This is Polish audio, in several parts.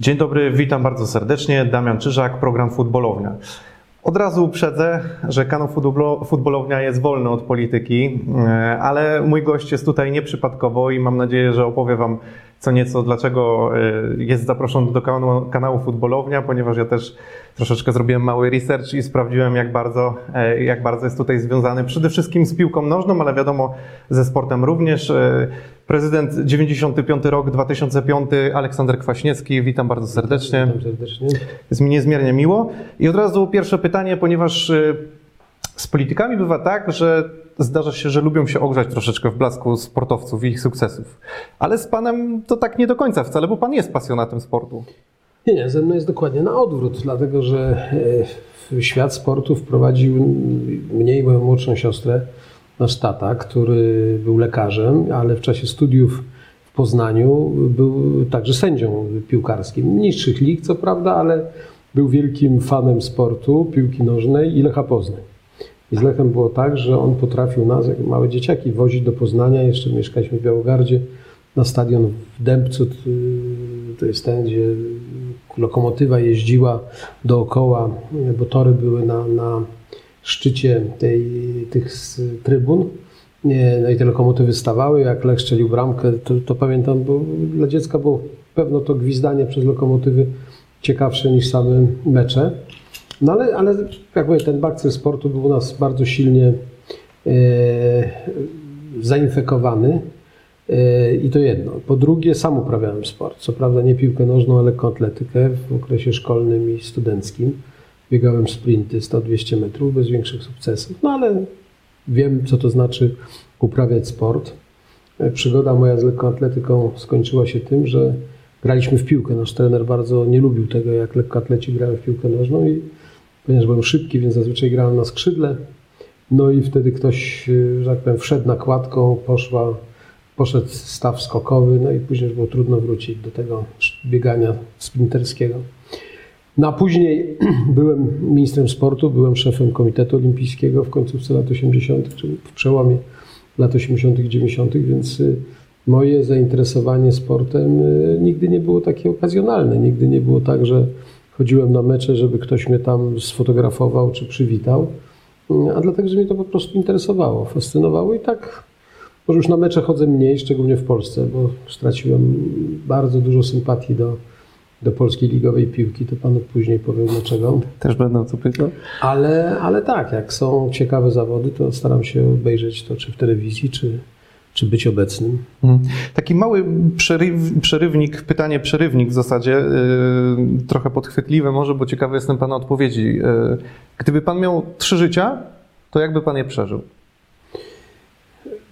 Dzień dobry, witam bardzo serdecznie. Damian Czyżak, program Futbolownia. Od razu uprzedzę, że kanał Futbolownia jest wolny od polityki, e, ale mój gość jest tutaj nieprzypadkowo i mam nadzieję, że opowie Wam co nieco, dlaczego e, jest zaproszony do kanału, kanału Futbolownia, ponieważ ja też troszeczkę zrobiłem mały research i sprawdziłem, jak bardzo, e, jak bardzo jest tutaj związany przede wszystkim z piłką nożną, ale wiadomo, ze sportem również. Prezydent 95 rok, 2005, Aleksander Kwaśniewski, witam bardzo serdecznie. Witam serdecznie. Jest mi niezmiernie miło. I od razu pierwsze pytanie, ponieważ y, z politykami bywa tak, że zdarza się, że lubią się ogrzać troszeczkę w blasku sportowców i ich sukcesów. Ale z panem to tak nie do końca wcale, bo pan jest pasjonatem sportu. Nie, nie, ze mną jest dokładnie na odwrót, dlatego że e, świat sportu wprowadził mnie i moją młodszą siostrę nasz tata, który był lekarzem, ale w czasie studiów w Poznaniu był także sędzią piłkarskim. Niższych lig, co prawda, ale był wielkim fanem sportu, piłki nożnej i Lecha Poznań. I z Lechem było tak, że on potrafił nas, jak małe dzieciaki, wozić do Poznania. Jeszcze mieszkaliśmy w Białogardzie, na stadion w Dębcu. To jest ten, gdzie lokomotywa jeździła dookoła, bo tory były na, na szczycie tej, tych trybun. No i te lokomotywy stawały, jak Lech strzelił bramkę, to, to, pamiętam, bo dla dziecka było pewno to gwizdanie przez lokomotywy ciekawsze niż same mecze. No ale, ale jak mówię, ten bakcyl sportu był u nas bardzo silnie e, zainfekowany. E, I to jedno. Po drugie, sam uprawiałem sport. Co prawda nie piłkę nożną, ale lekkoatletykę w okresie szkolnym i studenckim. Biegałem sprinty 100-200 metrów bez większych sukcesów, no ale wiem, co to znaczy uprawiać sport. E, przygoda moja z lekkoatletyką skończyła się tym, że graliśmy w piłkę. Nasz trener bardzo nie lubił tego, jak lekkoatleci grają w piłkę nożną i ponieważ byłem szybki, więc zazwyczaj grałem na skrzydle. No i wtedy ktoś, e, że tak powiem, wszedł nakładką, poszła, poszedł staw skokowy, no i później było trudno wrócić do tego biegania sprinterskiego. No a później byłem ministrem sportu, byłem szefem Komitetu Olimpijskiego w końcówce lat 80., czyli w przełomie lat 80. i 90., więc y, moje zainteresowanie sportem y, nigdy nie było takie okazjonalne. Nigdy nie było tak, że chodziłem na mecze, żeby ktoś mnie tam sfotografował czy przywitał, y, a dlatego, że mnie to po prostu interesowało, fascynowało i tak może już na mecze chodzę mniej, szczególnie w Polsce, bo straciłem bardzo dużo sympatii do do polskiej ligowej piłki, to panu później powiem dlaczego. Też będę to pytał. Ale, ale tak, jak są ciekawe zawody, to staram się obejrzeć to czy w telewizji, czy, czy być obecnym. Hmm. Taki mały przeryw, przerywnik, pytanie przerywnik w zasadzie, yy, trochę podchwytliwe może, bo ciekawy jestem Pana odpowiedzi. Yy, gdyby Pan miał trzy życia, to jakby Pan je przeżył?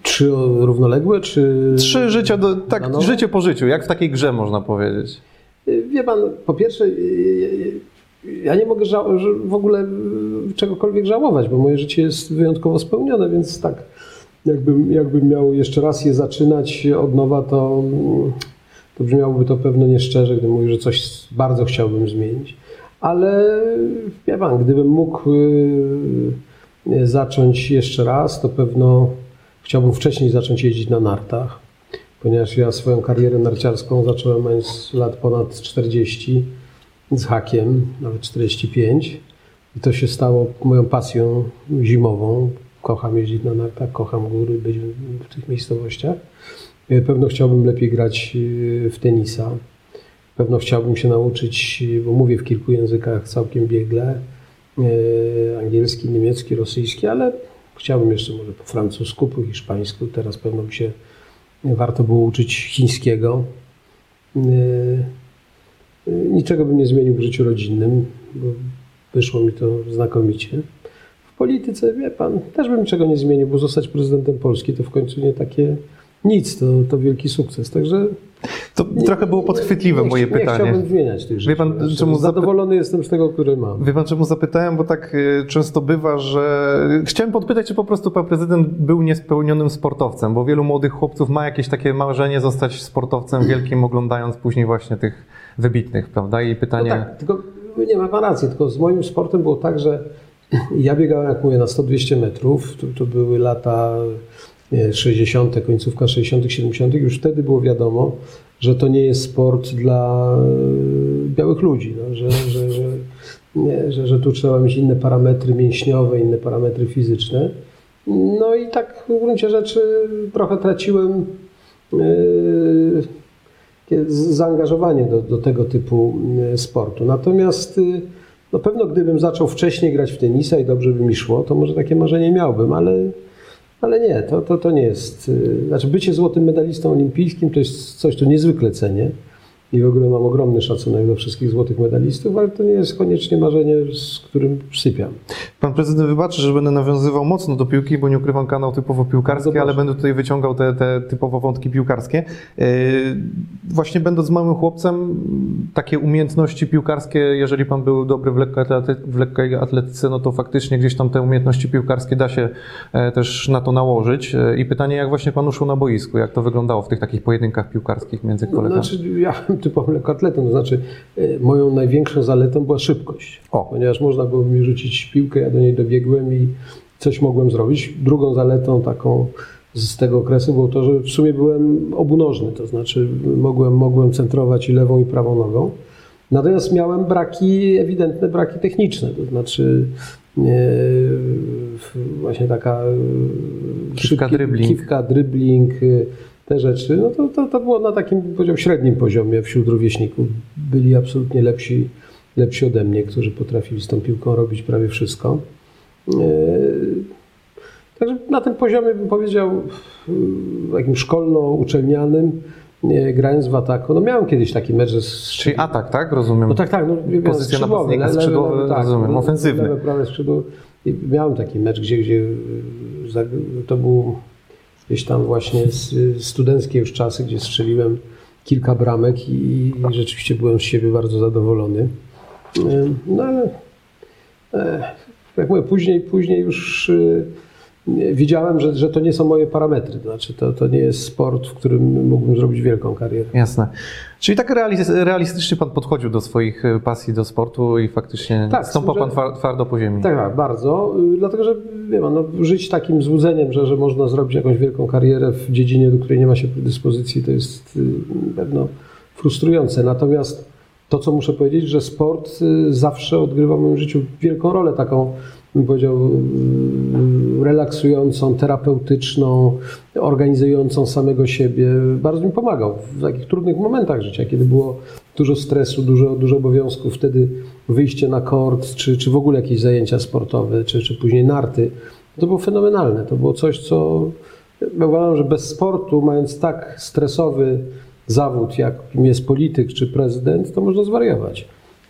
Trzy równoległe, czy... Trzy życia, do, tak, życie po życiu, jak w takiej grze można powiedzieć. Wie pan, po pierwsze, y, y, ja nie mogę w ogóle czegokolwiek żałować, bo moje życie jest wyjątkowo spełnione, więc tak, jakbym, jakbym miał jeszcze raz je zaczynać od nowa, to, to brzmiałoby to pewno nieszczerze, gdybym mówił, że coś bardzo chciałbym zmienić. Ale wie pan, gdybym mógł y, zacząć jeszcze raz, to pewno chciałbym wcześniej zacząć jeździć na nartach ponieważ ja swoją karierę narciarską zacząłem mając lat ponad 40 z hakiem, nawet 45 i to się stało moją pasją zimową. Kocham jeździć na nartach, kocham góry, być w tych miejscowościach. E, pewno chciałbym lepiej grać e, w tenisa. Pewno chciałbym się nauczyć, bo mówię w kilku językach całkiem biegle. E, angielski, niemiecki, rosyjski, ale chciałbym jeszcze może po francusku, po hiszpańsku. Teraz pewno by się warto było uczyć chińskiego. E, e, niczego bym nie zmienił w życiu rodzinnym, bo wyszło mi to znakomicie. W polityce, wie pan, też bym niczego nie zmienił, bo zostać prezydentem Polski to w końcu nie takie nic, to, to wielki sukces. Także to nie, trochę było podchwytliwe nie, moje nie pytanie. Nie chciałbym zmieniać tych rzeczy. Wie pan, czemu Zadowolony jestem z tego, który mam. Wie pan, czemu zapytałem? Bo tak y, często bywa, że... Chciałem podpytać, czy po prostu pan prezydent był niespełnionym sportowcem, bo wielu młodych chłopców ma jakieś takie marzenie zostać sportowcem wielkim, oglądając później właśnie tych wybitnych, prawda? I pytanie... No tak, tylko nie ma pan racji, tylko z moim sportem było tak, że ja biegałem, jak mówię, na 100-200 metrów. To, to były lata 60., końcówka 60., 70., już wtedy było wiadomo, że to nie jest sport dla wspaniałych ludzi, no, że, że, że, nie, że, że tu trzeba mieć inne parametry mięśniowe, inne parametry fizyczne. No i tak w gruncie rzeczy trochę traciłem z- zaangażowanie do, do tego typu yy, sportu. Natomiast na pewno gdybym zaczął wcześniej grać w tenisa i dobrze by mi szło, to może takie marzenie miałbym, ale, ale nie, to, to, to nie jest. yy, Znaczy, bycie złotym medalistą olimpijskim to jest coś, co niezwykle cenię. I w ogóle mam ogromny szacunek do wszystkich złotych medalistów, ale to nie jest koniecznie marzenie, z którym sypiam. Pan prezydent wybaczy, że będę nawiązywał mocno do piłki, bo nie ukrywam kanał typowo piłkarski, ale będę tutaj wyciągał te, te typowo wątki piłkarskie. Yy, Właśnie będąc małym chłopcem, takie umiejętności piłkarskie, jeżeli pan był dobry w lekkiej, atlety, w lekkiej atletyce, no to faktycznie gdzieś tam te umiejętności piłkarskie da się e, też na to nałożyć. E, I pytanie, jak właśnie pan uszło na boisku, jak to wyglądało w tych takich pojedynkach piłkarskich między kolegami? Znaczy, ja byłem typowym lekkoatletą, to znaczy e, moją największą zaletą była szybkość. O. Ponieważ można było mi rzucić piłkę, ja do niej dobiegłem i coś mogłem zrobić. Drugą zaletą taką z tego okresu było to, że w sumie byłem obunożny, to znaczy mogłem, mogłem centrować i lewą i prawą nogą. Natomiast miałem braki, ewidentne braki techniczne, to znaczy e, właśnie taka e, Kiwka, dribbling. kiwka, dribbling, te rzeczy, no to, to, to było na takim powiedział, średnim poziomie wśród rówieśników. Byli absolutnie lepsi, lepsi ode mnie, którzy potrafili z tą piłką robić prawie wszystko. E, Także na tym poziomie bym powiedział, takim szkolno-uczelnianym, e, grając w ataku. No miałem kiedyś taki mecz, z Czyli atak, tak? Rozumiem. no tak, tak. No, Pozycja skrzydłowy, napastnika, le- lewy, skrzydłowy, lewy, tak, rozumiem, lewe- ofensywny. Lewe, prawe skrzydło. I miałem taki mecz, gdzie, gdzie to był gdzieś tam właśnie studenckie już czasy, gdzie strzeliłem kilka bramek i, i rzeczywiście byłem z siebie bardzo zadowolony. No ale e, jak mówię, później, później już y, widziałem, że, że to nie są moje parametry. To znaczy, to, to nie jest sport, w którym mógłbym zrobić wielką karierę. Jasne. Czyli tak realis- realistycznie pan podchodził do swoich e, pasji do sportu i faktycznie Tak, stąpał że- pan twar- twardo po ziemi. Tak, tak, bardzo. Y, Dlatego, że wie pan, no, żyć takim złudzeniem, że, że można zrobić jakąś wielką karierę w dziedzinie, do której nie ma się predyspozycji, to jest y, pewno frustrujące. Natomiast to, co muszę powiedzieć, że sport y, zawsze odgrywa w moim życiu wielką rolę, taką, bym powiedział, y, relaksującą, terapeutyczną, organizującą samego siebie. Bardzo mi pomagał w takich trudnych momentach życia, kiedy było dużo stresu, dużo, dużo obowiązków, wtedy wyjście na kort, czy, czy w ogóle jakieś zajęcia sportowe, czy, czy później narty, to było fenomenalne. To było coś, co ja uważam, że bez sportu, mając tak stresowy zawód, jakim jest polityk czy prezydent, to można zwariować.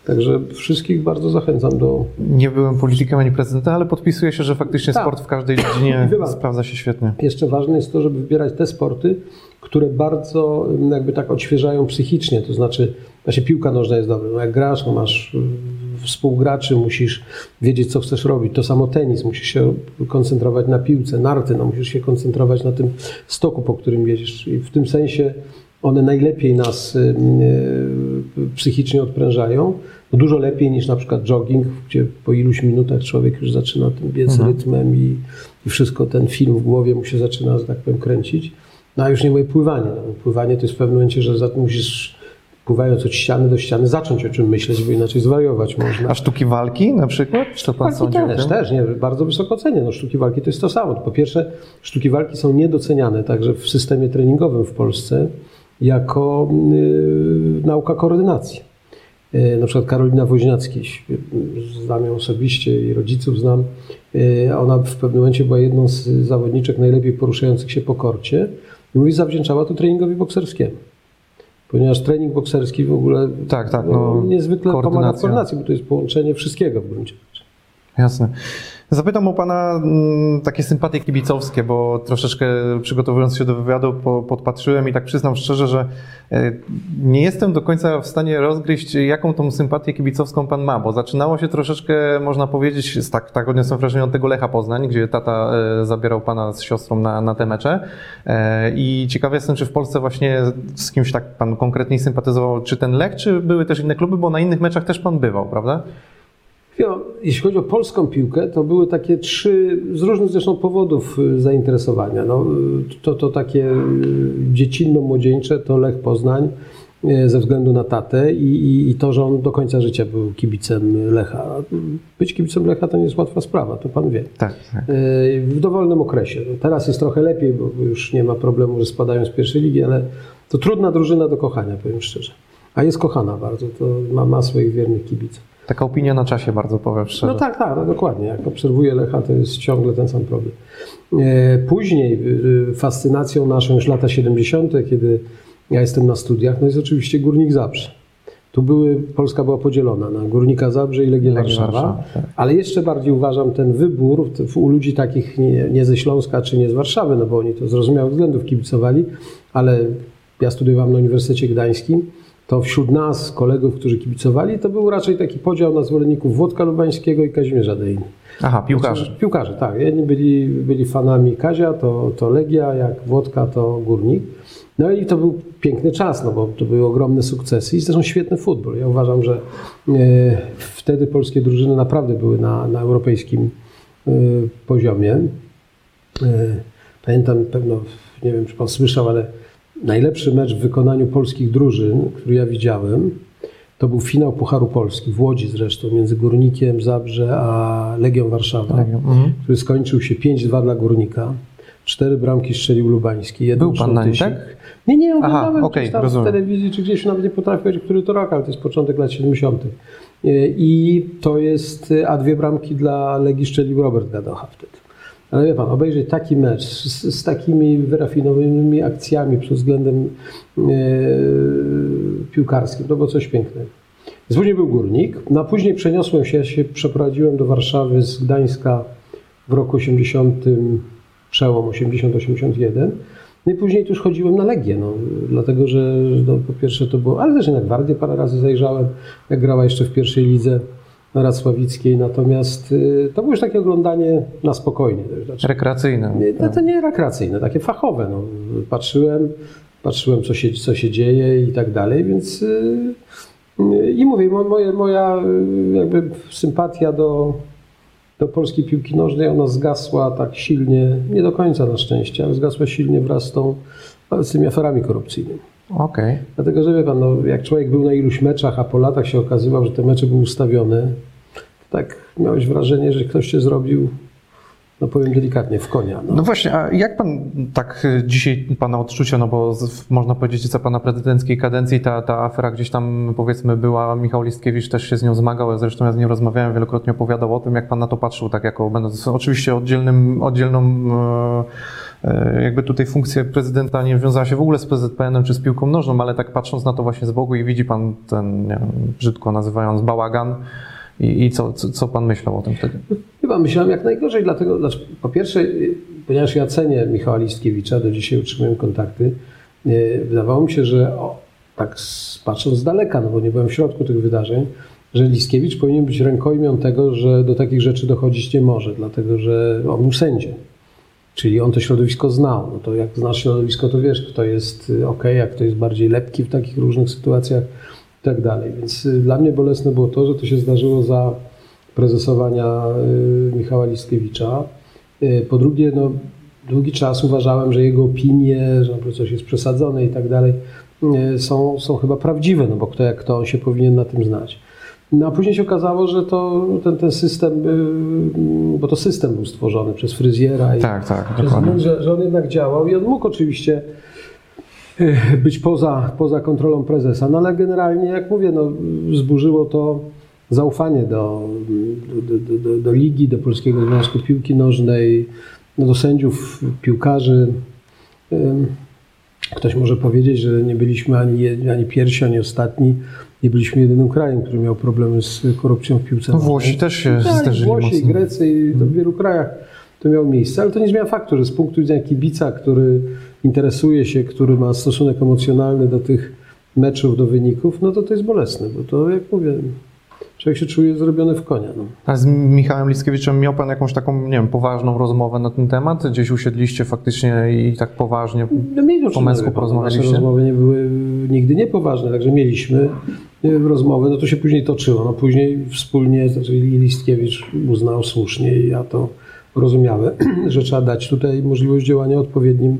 Także wszystkich bardzo zachęcam do. Nie byłem politykiem ani prezydentem, ale podpisuję się, że faktycznie Tak. sport w każdej dziedzinie sprawdza się świetnie. Jeszcze ważne jest to, żeby wybierać te sporty, które bardzo mm, jakby tak odświeżają psychicznie. To znaczy, właśnie piłka nożna jest dobra. No jak grasz, no masz mm, współgraczy, musisz wiedzieć, co chcesz robić. To samo tenis, musisz się koncentrować na piłce, narty, no musisz się koncentrować na tym stoku, po którym jedziesz. I w tym sensie one najlepiej nas y, y, psychicznie odprężają. No Dużo lepiej niż na przykład jogging, gdzie po iluś minutach człowiek już zaczyna tym biec Mhm. rytmem i, i wszystko, ten film w głowie mu się zaczyna, że tak powiem, kręcić. No a już nie moje pływanie. No, pływanie to jest w pewnym momencie, że za- musisz pływając od ściany do ściany zacząć o czym myśleć, bo inaczej zwariować można. A sztuki walki na przykład? Co pan Walki sądzi też, też, nie, bardzo wysoko cenię. No, sztuki walki to jest to samo. Po pierwsze, sztuki walki są niedoceniane także w systemie treningowym w Polsce jako y, nauka koordynacji. Y, na przykład Karolina Woźniacki, znam ją osobiście i rodziców znam. Y, ona w pewnym momencie była jedną z zawodniczek najlepiej poruszających się po korcie i mówi, zawdzięczała to treningowi bokserskiemu. Ponieważ trening bokserski w ogóle Tak, tak, no, no, niezwykle pomaga w koordynacji, bo to jest połączenie wszystkiego w gruncie rzeczy. Jasne. Zapytam o Pana mm, takie sympatie kibicowskie, bo troszeczkę przygotowując się do wywiadu po, podpatrzyłem i tak przyznam szczerze, że e, nie jestem do końca w stanie rozgryźć, jaką tą sympatię kibicowską Pan ma, bo zaczynało się troszeczkę, można powiedzieć, tak, tak odniosłem wrażenie od tego Lecha Poznań, gdzie tata e, zabierał Pana z siostrą na, na te mecze E, i ciekawy jestem, czy w Polsce właśnie z kimś tak Pan konkretnie sympatyzował, czy ten Lech, czy były też inne kluby, bo na innych meczach też Pan bywał, prawda? Ja, jeśli chodzi o polską piłkę, to były takie trzy, z różnych zresztą powodów y, zainteresowania. No, y, to, to takie y, dziecinno-młodzieńcze to Lech Poznań, e, ze względu na tatę i, i, i to, że on do końca życia był kibicem Lecha. Być kibicem Lecha to nie jest łatwa sprawa, to pan wie. Tak, tak. W dowolnym okresie. No, Teraz jest trochę lepiej, bo już nie ma problemu, że spadają z pierwszej ligi, ale to trudna drużyna do kochania, powiem szczerze. A jest kochana bardzo, to ma, ma swoich wiernych kibiców. Taka opinia na czasie, bardzo powiem szczerze. No tak, tak, no dokładnie. Jak obserwuję Lecha, to jest ciągle ten sam problem. E, Później fascynacją naszą już lata 70., kiedy ja jestem na studiach, no jest oczywiście Górnik Zabrze. Tu były, Polska była podzielona na Górnika Zabrze i Legię Warszawa, Warszawa, tak. ale jeszcze bardziej uważam ten wybór u ludzi takich nie, nie ze Śląska czy nie z Warszawy, no bo oni to z zrozumiałych względów kibicowali, ale ja studiowałem na Uniwersytecie Gdańskim, to wśród nas, kolegów, którzy kibicowali, to był raczej taki podział na zwolenników Włodka Lubańskiego i Kazimierza Dejny. Aha, piłkarze. Piłkarze, tak. Jedni byli, byli fanami Kazia, to, to Legia, jak Włodka, to Górnik. No i to był piękny czas, no bo to były ogromne sukcesy i zresztą świetny futbol. Ja uważam, że e, wtedy polskie drużyny naprawdę były na, na europejskim e, poziomie. E, pamiętam pewno, nie wiem czy pan słyszał, ale najlepszy mecz w wykonaniu polskich drużyn, który ja widziałem, to był finał Pucharu Polski, w Łodzi zresztą, między Górnikiem Zabrze a Legią Warszawa, Legią, mhm. który skończył się 5-2 dla Górnika. Cztery bramki strzelił Lubański. jedną Był pan na nim, tak? Nie, nie, Aha, oglądałem okej, gdzieś tam rozumiem. w telewizji, czy gdzieś nawet nie potrafię powiedzieć, który to rok, ale to jest początek lat 70. I to jest, a dwie bramki dla Legii strzelił Robert Gadocha wtedy. Ale wie pan, obejrzeć taki mecz z, z takimi wyrafinowanymi akcjami pod względem e, piłkarskim, to było coś pięknego. Więc Później był Górnik, no później przeniosłem się, ja się przeprowadziłem do Warszawy z Gdańska w roku 80, przełom 80-81. No i później już chodziłem na Legię, no, dlatego że no, po pierwsze to było, ale też na Gwardię parę razy zajrzałem, jak grała jeszcze w pierwszej lidze Racławickiej, natomiast y, to było już takie oglądanie na spokojnie. Znaczy, Rekreacyjne. nie, to, to nie rekreacyjne, takie fachowe. No. Patrzyłem, patrzyłem co się, co się dzieje i tak dalej, więc y, y, i mówię, mo- moje, moja jakby sympatia do, do polskiej piłki nożnej, ona zgasła tak silnie, nie do końca na szczęście, ale zgasła silnie wraz z, tą, z tymi aferami korupcyjnymi. Okej. Dlatego, że wie pan, no, jak człowiek był na iluś meczach, a po latach się okazywał, że te mecze były ustawione, to tak miałeś wrażenie, że ktoś cię zrobił, no powiem delikatnie, w konia. No. No właśnie, a jak pan tak y, dzisiaj pana odczucia, no bo z, można powiedzieć, za pana prezydenckiej kadencji ta, ta afera gdzieś tam powiedzmy była, Michał Listkiewicz też się z nią zmagał, zresztą ja z nim rozmawiałem, wielokrotnie opowiadał o tym, jak pan na to patrzył, tak jako będąc oczywiście oddzielnym, oddzielną e, jakby tutaj funkcja prezydenta nie wiązała się w ogóle z PZPN-em czy z piłką nożną, ale tak patrząc na to właśnie z boku i widzi pan ten, nie wiem, brzydko nazywając bałagan i, i co, co, co pan myślał o tym wtedy? Chyba myślałem jak najgorzej, dlatego, znaczy, po pierwsze, ponieważ ja cenię Michała Listkiewicza, do dzisiaj utrzymuję kontakty, y, wydawało mi się, że o, tak patrząc z daleka, no bo nie byłem w środku tych wydarzeń, że Listkiewicz powinien być rękojmią tego, że do takich rzeczy dochodzić nie może, dlatego że on był sędzią. Czyli on to środowisko znał. No to jak znasz środowisko, to wiesz, kto jest y, ok, a kto jest bardziej lepki w takich różnych sytuacjach i tak dalej. Więc y, dla mnie bolesne było to, że to się zdarzyło za prezesowania y, Michała Listkiewicza. Po drugie, no, długi czas uważałem, że jego opinie, że coś jest przesadzone i tak dalej, są, są chyba prawdziwe, no bo kto jak kto, on się powinien na tym znać. No a później się okazało, że to ten, ten system, y, bo to system był stworzony przez fryzjera i Tak, tak, przez dokładnie. wzgląd, że, że on jednak działał i on mógł oczywiście e, być poza, poza kontrolą prezesa, no ale generalnie, jak mówię, no, zburzyło to zaufanie do, do, do, do, ligi, do Polskiego Związku Piłki Nożnej, no, do sędziów, piłkarzy. Ym, Ktoś może powiedzieć, że nie byliśmy ani, ani pierwsi, ani ostatni. Nie byliśmy jedynym krajem, który miał problemy z korupcją w piłce No. Włosi też się Tak, zderzyli Włosi, mocno. Grecy i w wielu krajach to miało miejsce, ale to nie zmienia faktu, że z punktu widzenia kibica, który interesuje się, który ma stosunek emocjonalny do tych meczów, do wyników, no to to jest bolesne, bo to jak mówię, człowiek się czuje zrobiony w konia. No. A z Michałem Lickiewiczem miał Pan jakąś taką, nie wiem, poważną rozmowę na ten temat? Gdzieś usiedliście faktycznie i tak poważnie? No Po męsku Nasze porozmawialiście? rozmowy nie były nigdy niepoważne, także mieliśmy rozmowy, no to się później toczyło. No później wspólnie, znaczy Listkiewicz uznał słusznie i ja to rozumiałem, że trzeba dać tutaj możliwość działania odpowiednim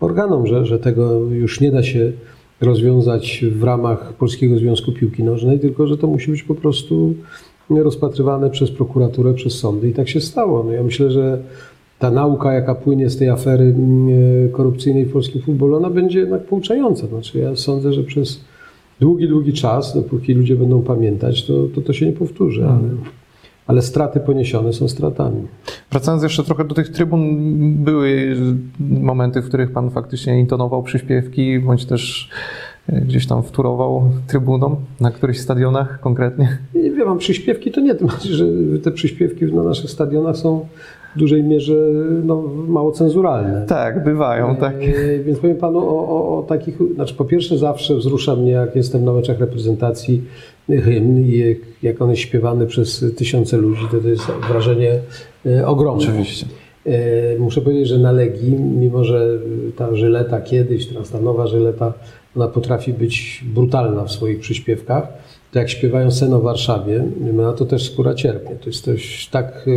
organom, że, że tego już nie da się rozwiązać w ramach Polskiego Związku Piłki Nożnej, tylko że to musi być po prostu rozpatrywane przez prokuraturę, przez sądy i tak się stało. No ja myślę, że ta nauka, jaka płynie z tej afery mm, e, korupcyjnej w polskim futbolu, ona będzie jednak pouczająca. Znaczy ja sądzę, że przez długi, długi czas, dopóki ludzie będą pamiętać, to to, to się nie powtórzy, ale, ale straty poniesione są stratami. Wracając jeszcze trochę do tych trybun, były momenty, w których pan faktycznie intonował przyśpiewki, bądź też e, gdzieś tam wturował trybuną na którychś stadionach konkretnie? Nie wiem, przyśpiewki, to nie, tym bardziej, że te przyśpiewki na naszych stadionach są w dużej mierze no, mało cenzuralne. Tak, bywają, tak. E, Więc powiem panu o, o, o takich, znaczy po pierwsze zawsze wzrusza mnie, jak jestem na meczach reprezentacji hymn i jak, on jest śpiewany przez tysiące ludzi, to to jest wrażenie e, ogromne. Oczywiście. E, Muszę powiedzieć, że na Legii, mimo że ta żyleta kiedyś, teraz ta nowa żyleta, ona potrafi być brutalna w swoich przyśpiewkach, to jak śpiewają sen o Warszawie, no to też skóra cierpnie. To jest coś tak e,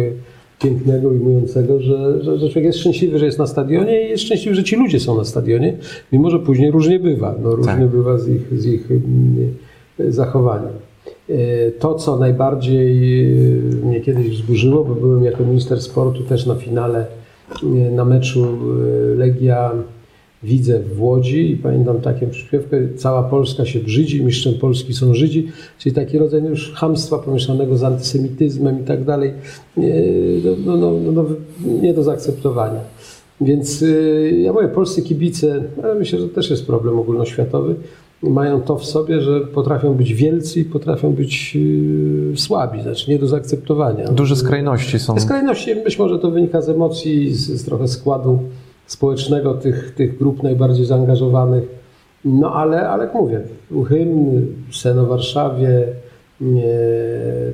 pięknego, ujmującego, że, że, że człowiek jest szczęśliwy, że jest na stadionie i jest szczęśliwy, że ci ludzie są na stadionie, mimo że później różnie bywa. No, różnie Tak. bywa z ich, z ich mm, zachowaniem. E, To, co najbardziej e, mnie kiedyś wzburzyło, bo byłem jako minister sportu też na finale e, na meczu Legia Widzę w Łodzi i pamiętam taką przyśpiewkę Cała Polska się brzydzi, mistrzem Polski są Żydzi, czyli taki rodzaj już chamstwa pomieszanego z antysemityzmem i tak dalej, e, no, no, no, no, nie do zaakceptowania. Więc y, ja mówię, polscy kibice, ale myślę, że to też jest problem ogólnoświatowy, mają to w sobie, że potrafią być wielcy i potrafią być y, słabi, znaczy nie do zaakceptowania. Duże skrajności są. Skrajności, być może to wynika z emocji, z, z trochę składu społecznego tych, tych grup najbardziej zaangażowanych. No ale, ale jak mówię, hymn, sen o Warszawie, nie,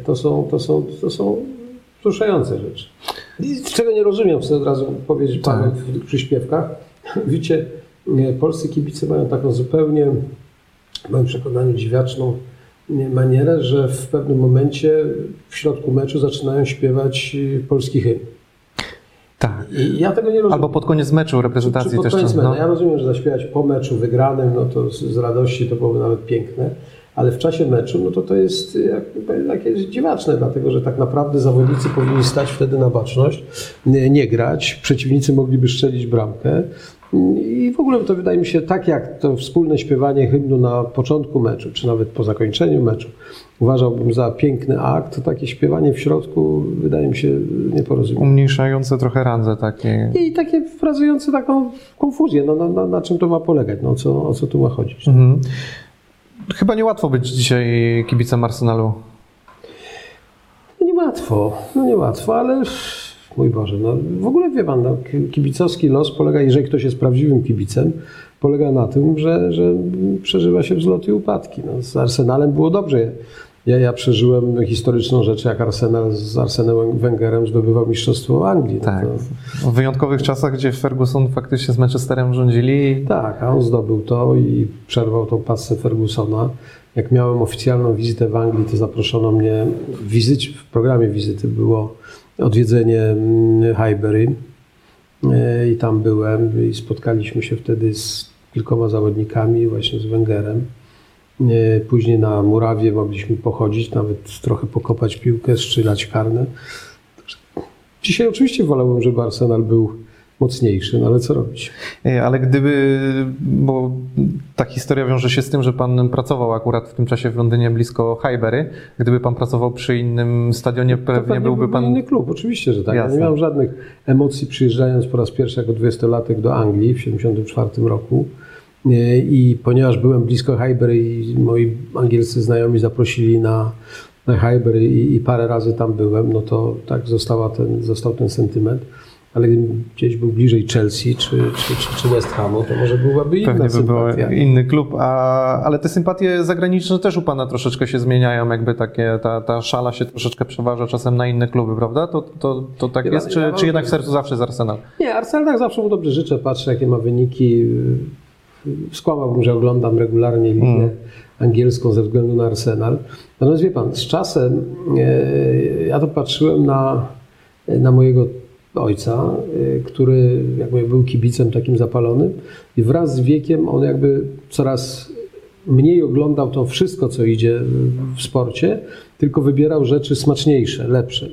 to, są, to, są, to są wzruszające rzeczy. I czego nie rozumiem, chcę od razu powiedzieć Tak. panu w tych przyśpiewkach. Widzicie, polscy kibice mają taką zupełnie, w moim przekonaniu, dziwaczną nie, manierę, że w pewnym momencie w środku meczu zaczynają śpiewać polski hymn. Tak. I ja tego nie rozumiem. Albo pod koniec meczu reprezentacji pod też. koniec no. meczu. Ja rozumiem, że zaśpiewać po meczu wygranym, no to z, z radości to byłoby nawet piękne, ale w czasie meczu, no to to jest takie dziwaczne, dlatego że tak naprawdę zawodnicy powinni stać wtedy na baczność, nie, nie grać, przeciwnicy mogliby strzelić bramkę i w ogóle to wydaje mi się tak jak to wspólne śpiewanie hymnu na początku meczu, czy nawet po zakończeniu meczu, uważałbym za piękny akt, to takie śpiewanie w środku wydaje mi się nieporozumieniem. Umniejszające trochę randze takie. I takie wprawiające taką konfuzję, no, no, no, na czym to ma polegać, no, co, o co tu ma chodzić. Mhm. Chyba niełatwo być dzisiaj kibicem Arsenalu. No niełatwo, no niełatwo, ale mój Boże, no w ogóle wie Pan, no, ki- kibicowski los polega, jeżeli ktoś jest prawdziwym kibicem, polega na tym, że, że przeżywa się wzloty i upadki. No, z Arsenalem było dobrze. Ja, ja przeżyłem historyczną rzecz, jak Arsenal z Arsenem Wengerem zdobywał Mistrzostwo Anglii. No Tak. to- W wyjątkowych czasach, gdzie Ferguson faktycznie z Manchesterem rządzili. Tak, a on zdobył to i przerwał tą pasę Fergusona. Jak miałem oficjalną wizytę w Anglii, to zaproszono mnie, w, wizycie, w programie wizyty było odwiedzenie mm, Highbury E, i tam byłem i spotkaliśmy się wtedy z kilkoma zawodnikami, właśnie z Wengerem. E, Później na murawie mogliśmy pochodzić, nawet trochę pokopać piłkę, strzelać karne. Dzisiaj oczywiście wolałbym, żeby Arsenal był mocniejszy, no ale co robić? Ale gdyby, bo ta historia wiąże się z tym, że pan pracował akurat w tym czasie w Londynie blisko Highbury. Gdyby pan pracował przy innym stadionie, pewnie byłby pan. inny klub, oczywiście, że tak. Ja Jasne. nie miałem żadnych emocji przyjeżdżając po raz pierwszy jako 20-latek do Anglii w 1974 roku. E, I ponieważ byłem blisko Highbury i moi angielscy znajomi zaprosili na, na Highbury i, i parę razy tam byłem, no to tak została ten, został ten sentyment. Ale gdybym gdzieś był bliżej Chelsea czy, czy, czy, czy West Hamu, to może byłaby inna Pewnie by był sympatia. inny klub, a, ale te sympatie zagraniczne też u pana troszeczkę się zmieniają, jakby takie, ta, ta szala się troszeczkę przeważa czasem na inne kluby, prawda? To, to, to tak Ja- jest, czy, ja czy jednak w sercu zawsze jest Arsenal? Nie, Arsenal tak zawsze mu dobrze życzę, patrzę jakie ma wyniki. Skłamałbym, że oglądam regularnie ligę Mm. angielską ze względu na Arsenal. Natomiast wie pan, z czasem e, ja to patrzyłem na, na mojego ojca, e, który jakby był kibicem takim zapalonym i wraz z wiekiem on jakby coraz mniej oglądał to wszystko, co idzie w sporcie, tylko wybierał rzeczy smaczniejsze, lepsze.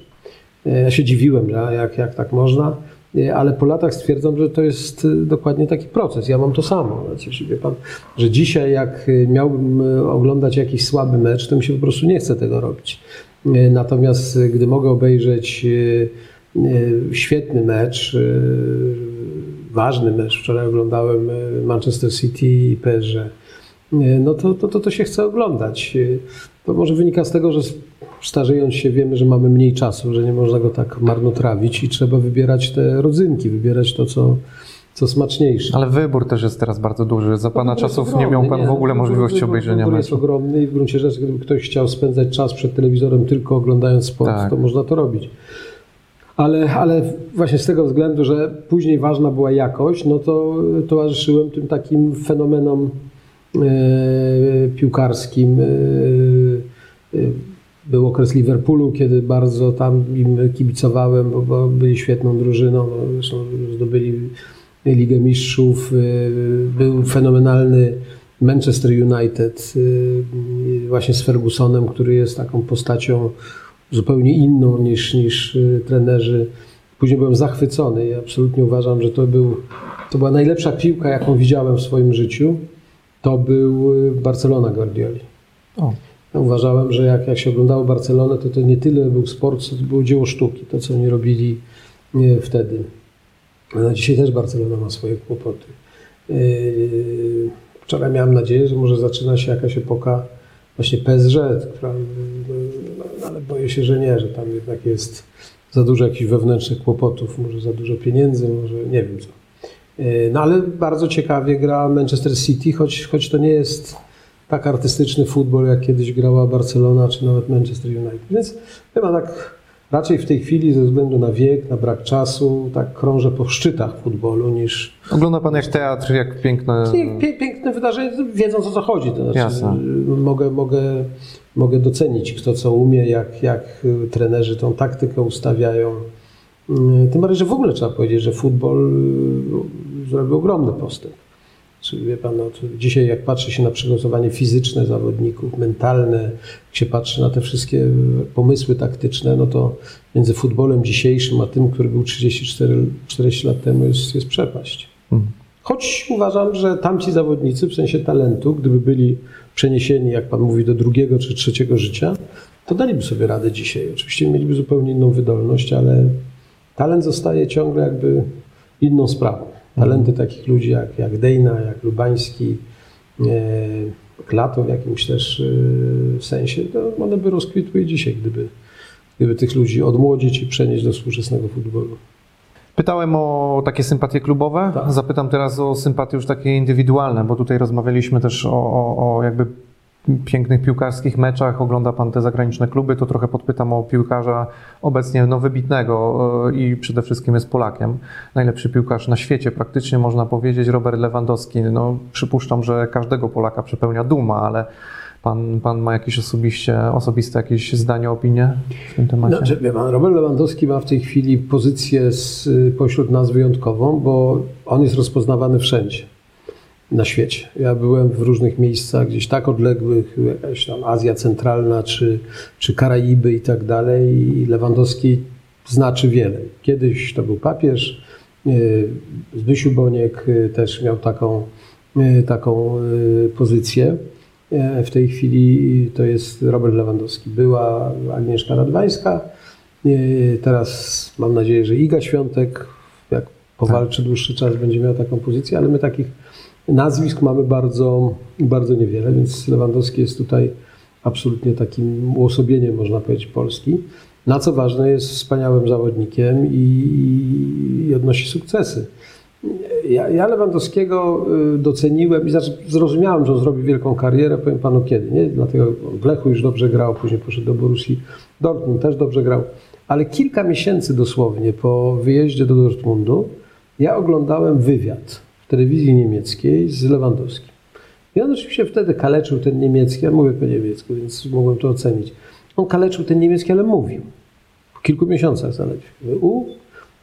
E, Ja się dziwiłem, jak, jak tak można, e, ale po latach stwierdzam, że to jest dokładnie taki proces. Ja mam to samo. Znaczy, wie pan, że dzisiaj jak miałbym oglądać jakiś słaby mecz, to mi się po prostu nie chce tego robić. Natomiast gdy mogę obejrzeć świetny mecz, e, ważny mecz, wczoraj oglądałem e, Manchester City i PSG, no to, to, to, to się chce oglądać. To może wynika z tego, że starzejąc się wiemy, że mamy mniej czasu, że nie można go tak marnotrawić i trzeba wybierać te rodzynki, wybierać to, co, co smaczniejsze. Ale wybór też jest teraz bardzo duży. Za pana jest czasów nie miał ogromny, pan w ogóle możliwości wybór- obejrzenia Wybór jest meczu. ogromny i w gruncie rzeczy, gdyby ktoś chciał spędzać czas przed telewizorem tylko oglądając sport, Tak. to można to robić. Ale, ale właśnie z tego względu, że później ważna była jakość, no to towarzyszyłem tym takim fenomenom e, piłkarskim. E, e, był okres Liverpoolu, kiedy bardzo tam im kibicowałem, bo, bo byli świetną drużyną. Zresztą zdobyli Ligę Mistrzów. Był fenomenalny Manchester United, właśnie z Fergusonem, który jest taką postacią zupełnie inną niż, niż e, trenerzy. Później byłem zachwycony i absolutnie uważam, że to, był, to była najlepsza piłka, jaką widziałem w swoim życiu. To był e, Barcelona Guardioli. O, uważałem, że jak, jak się oglądało Barcelonę, to to nie tyle był sport, co to było dzieło sztuki, to co oni robili e, wtedy. No, dzisiaj też Barcelona ma swoje kłopoty. Yy, Wczoraj miałem nadzieję, że może zaczyna się jakaś epoka właśnie no, ale boję się, że nie, że tam jednak jest za dużo jakichś wewnętrznych kłopotów, może za dużo pieniędzy, może nie wiem co. Yy, No ale bardzo ciekawie gra Manchester City, choć, choć to nie jest tak artystyczny futbol, jak kiedyś grała Barcelona czy nawet Manchester United. Więc chyba tak raczej w tej chwili ze względu na wiek, na brak czasu, tak krążę po szczytach futbolu niż Ogląda pan jak teatr, jak piękne... Piękne wydarzenie, wiedząc o co chodzi. To znaczy, Jasne. mogę, mogę, mogę docenić kto co umie, jak, jak y, trenerzy tą taktykę ustawiają. Y, Tym bardziej, że w ogóle trzeba powiedzieć, że futbol y, zrobił ogromny postęp. Czy wie pan, no, dzisiaj jak patrzy się na przygotowanie fizyczne zawodników, mentalne, jak się patrzy na te wszystkie pomysły taktyczne, no to między futbolem dzisiejszym a tym, który był 34 40 lat temu jest, jest przepaść. Mhm. Choć uważam, że tamci zawodnicy w sensie talentu, gdyby byli przeniesieni, jak pan mówi, do drugiego czy trzeciego życia, to daliby sobie radę dzisiaj. Oczywiście mieliby zupełnie inną wydolność, ale talent zostaje ciągle jakby inną sprawą. Talenty takich ludzi jak, jak Dejna, jak Lubański, e, Klato w jakimś też e, sensie, to one by rozkwitły dzisiaj, gdyby, gdyby tych ludzi odmłodzić i przenieść do współczesnego futbolu. Pytałem o takie sympatie klubowe, Tak. zapytam teraz o sympatie już takie indywidualne, bo tutaj rozmawialiśmy też o, o, o jakby pięknych piłkarskich meczach, ogląda Pan te zagraniczne kluby, to trochę podpytam o piłkarza obecnie no, wybitnego e, i przede wszystkim jest Polakiem. Najlepszy piłkarz na świecie praktycznie można powiedzieć, Robert Lewandowski. No, przypuszczam, że każdego Polaka przepełnia duma, ale Pan, pan ma jakieś osobiście, osobiste jakieś zdanie, opinię w tym temacie? Że, wie pan, Robert Lewandowski ma w tej chwili pozycję z, pośród nas wyjątkową, bo on jest rozpoznawany wszędzie na świecie. Ja byłem w różnych miejscach, gdzieś tak odległych, jakaś tam Azja Centralna czy, czy Karaiby i tak dalej i Lewandowski znaczy wiele. Kiedyś to był papież, yy, Zbysiu Boniek yy, też miał taką, yy, taką pozycję. E, W tej chwili to jest Robert Lewandowski. Była Agnieszka Radwańska, e, teraz mam nadzieję, że Iga Świątek, jak powalczy dłuższy czas, będzie miał taką pozycję, ale my takich nazwisk mamy bardzo, bardzo niewiele, więc Lewandowski jest tutaj absolutnie takim uosobieniem, można powiedzieć, Polski. Na co ważne, jest wspaniałym zawodnikiem i, i odnosi sukcesy. Ja, ja Lewandowskiego y, doceniłem i zrozumiałem, że on zrobi wielką karierę, powiem panu kiedy, nie? Dlatego w Lechu już dobrze grał, później poszedł do Borussii Dortmund, też dobrze grał. Ale kilka miesięcy dosłownie po wyjeździe do Dortmundu ja oglądałem wywiad telewizji niemieckiej z Lewandowskim. I on oczywiście wtedy kaleczył ten niemiecki, ja mówię po niemiecku, więc mogłem to ocenić. On kaleczył ten niemiecki, ale mówił. Po kilku miesiącach zaledwie. U,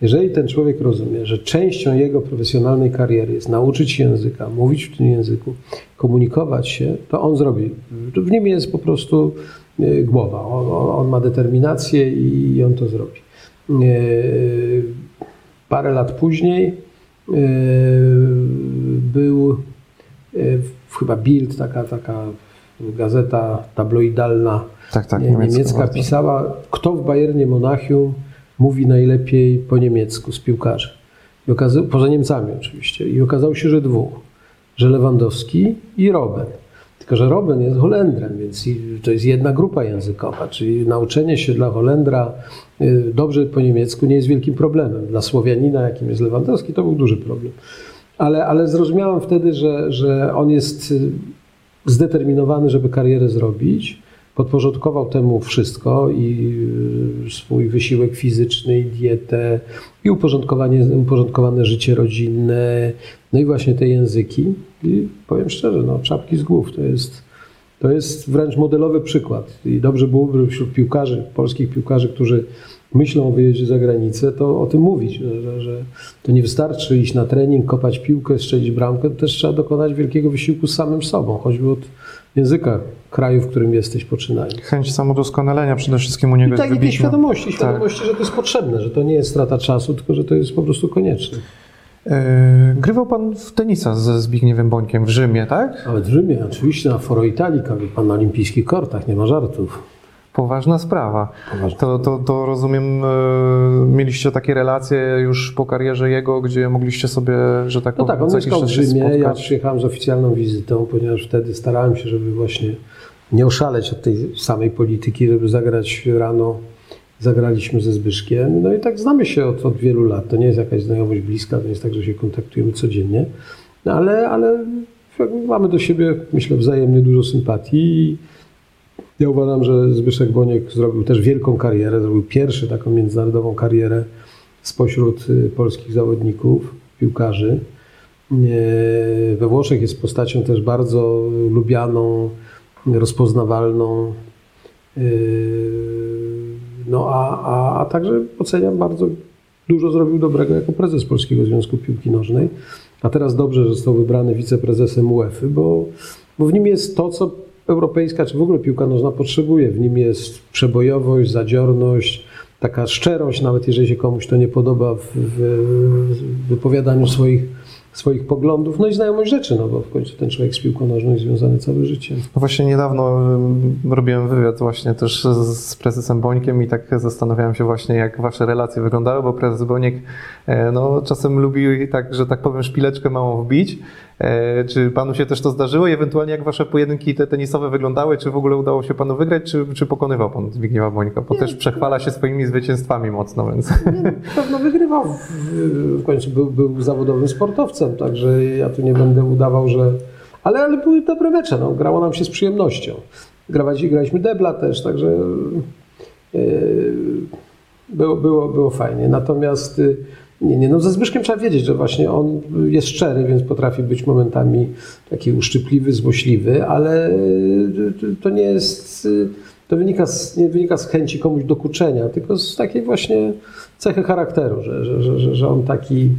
Jeżeli ten człowiek rozumie, że częścią jego profesjonalnej kariery jest nauczyć się języka, mówić w tym języku, komunikować się, to on zrobi. W nim jest po prostu y, głowa. On, on, on ma determinację i, on to zrobi. Y, Parę lat później był y, chyba Bild, taka, taka gazeta tabloidalna Tak, tak, nie, niemiecka niemiecka pisała, kto w Bayernie Monachium mówi najlepiej po niemiecku z piłkarzy. I okaza- poza Niemcami oczywiście. I okazało się, że dwóch. Że Lewandowski i Robben. Tylko, że Robben jest Holendrem, więc to jest jedna grupa językowa, czyli nauczenie się dla Holendra dobrze po niemiecku nie jest wielkim problemem. Dla Słowianina, jakim jest Lewandowski, to był duży problem. Ale, ale zrozumiałem wtedy, że, że on jest y, zdeterminowany, żeby karierę zrobić. Podporządkował temu wszystko i y, swój wysiłek fizyczny, i dietę, i uporządkowanie, uporządkowane życie rodzinne, no i właśnie te języki. I powiem szczerze, no, czapki z głów to jest, to jest wręcz modelowy przykład. I dobrze byłoby wśród piłkarzy, polskich piłkarzy, którzy myślą o wyjeździe za granicę, to o tym mówić, że, że, to nie wystarczy iść na trening, kopać piłkę, strzelić bramkę, to też trzeba dokonać wielkiego wysiłku z samym sobą, choćby od języka kraju, w którym jesteś poczynając. Chęć samodoskonalenia przede wszystkim u niego I jest tak, i tej wybitna. świadomości, Tak. świadomości, że to jest potrzebne, że to nie jest strata czasu, tylko że to jest po prostu konieczne. E, Grywał pan w tenisa ze Zbigniewem Bońkiem w Rzymie, tak? Ale w Rzymie, oczywiście na Foro Italika, wie pan, na olimpijskich kortach, nie ma żartów. Poważna sprawa. Poważna. To, to, to rozumiem, e, mieliście takie relacje już po karierze jego, gdzie mogliście sobie, że tak No powiem, tak, on mieszkał w Rzymie, ja przyjechałem z oficjalną wizytą, ponieważ wtedy starałem się, żeby właśnie nie oszaleć od tej samej polityki, żeby zagrać rano. Zagraliśmy ze Zbyszkiem, no i tak znamy się od, od wielu lat. To nie jest jakaś znajomość bliska, to nie jest tak, że się kontaktujemy codziennie, no ale, ale mamy do siebie, myślę, wzajemnie dużo sympatii ja uważam, że Zbyszek Boniek zrobił też wielką karierę, zrobił pierwszy taką międzynarodową karierę spośród y, polskich zawodników, piłkarzy. We Włoszech jest postacią też bardzo lubianą, rozpoznawalną. Yy, No a, a, a także oceniam bardzo dużo zrobił dobrego jako prezes Polskiego Związku Piłki Nożnej. A teraz dobrze, że został wybrany wiceprezesem UEFA, bo, bo w nim jest to, co europejska czy w ogóle piłka nożna potrzebuje. W nim jest przebojowość, zadziorność, taka szczerość, nawet jeżeli się komuś to nie podoba w, w, wypowiadaniu swoich, swoich poglądów, no i znajomość rzeczy, no bo w końcu ten człowiek z piłką nożną jest związany całe życie. No Właśnie niedawno robiłem wywiad właśnie też z prezesem Bońkiem i tak zastanawiałem się właśnie, jak wasze relacje wyglądały, bo prezes Boniek e, no, czasem lubi tak, że tak powiem, szpileczkę małą wbić. E, Czy panu się też to zdarzyło i ewentualnie jak wasze pojedynki te tenisowe wyglądały, czy w ogóle udało się panu wygrać, czy, czy pokonywał pan Zbigniewa Bońka? Bo też przechwala się swoimi zwycięstwami mocno, więc... Nie, pewno wygrywał. W, końcu był, był zawodowym sportowcem, także ja tu nie będę udawał, że. Ale, ale były dobre mecze, no. grało nam się z przyjemnością. Grałeś, graliśmy debla też, także yy, było, było, było fajnie. Natomiast yy, nie, nie, no ze Zbyszkiem trzeba wiedzieć, że właśnie on jest szczery, więc potrafi być momentami taki uszczypliwy, złośliwy, ale yy, to- nie jest. yy, To wynika z, nie wynika z chęci komuś dokuczenia, tylko z takiej właśnie cechy charakteru, że, że, że, że, on taki,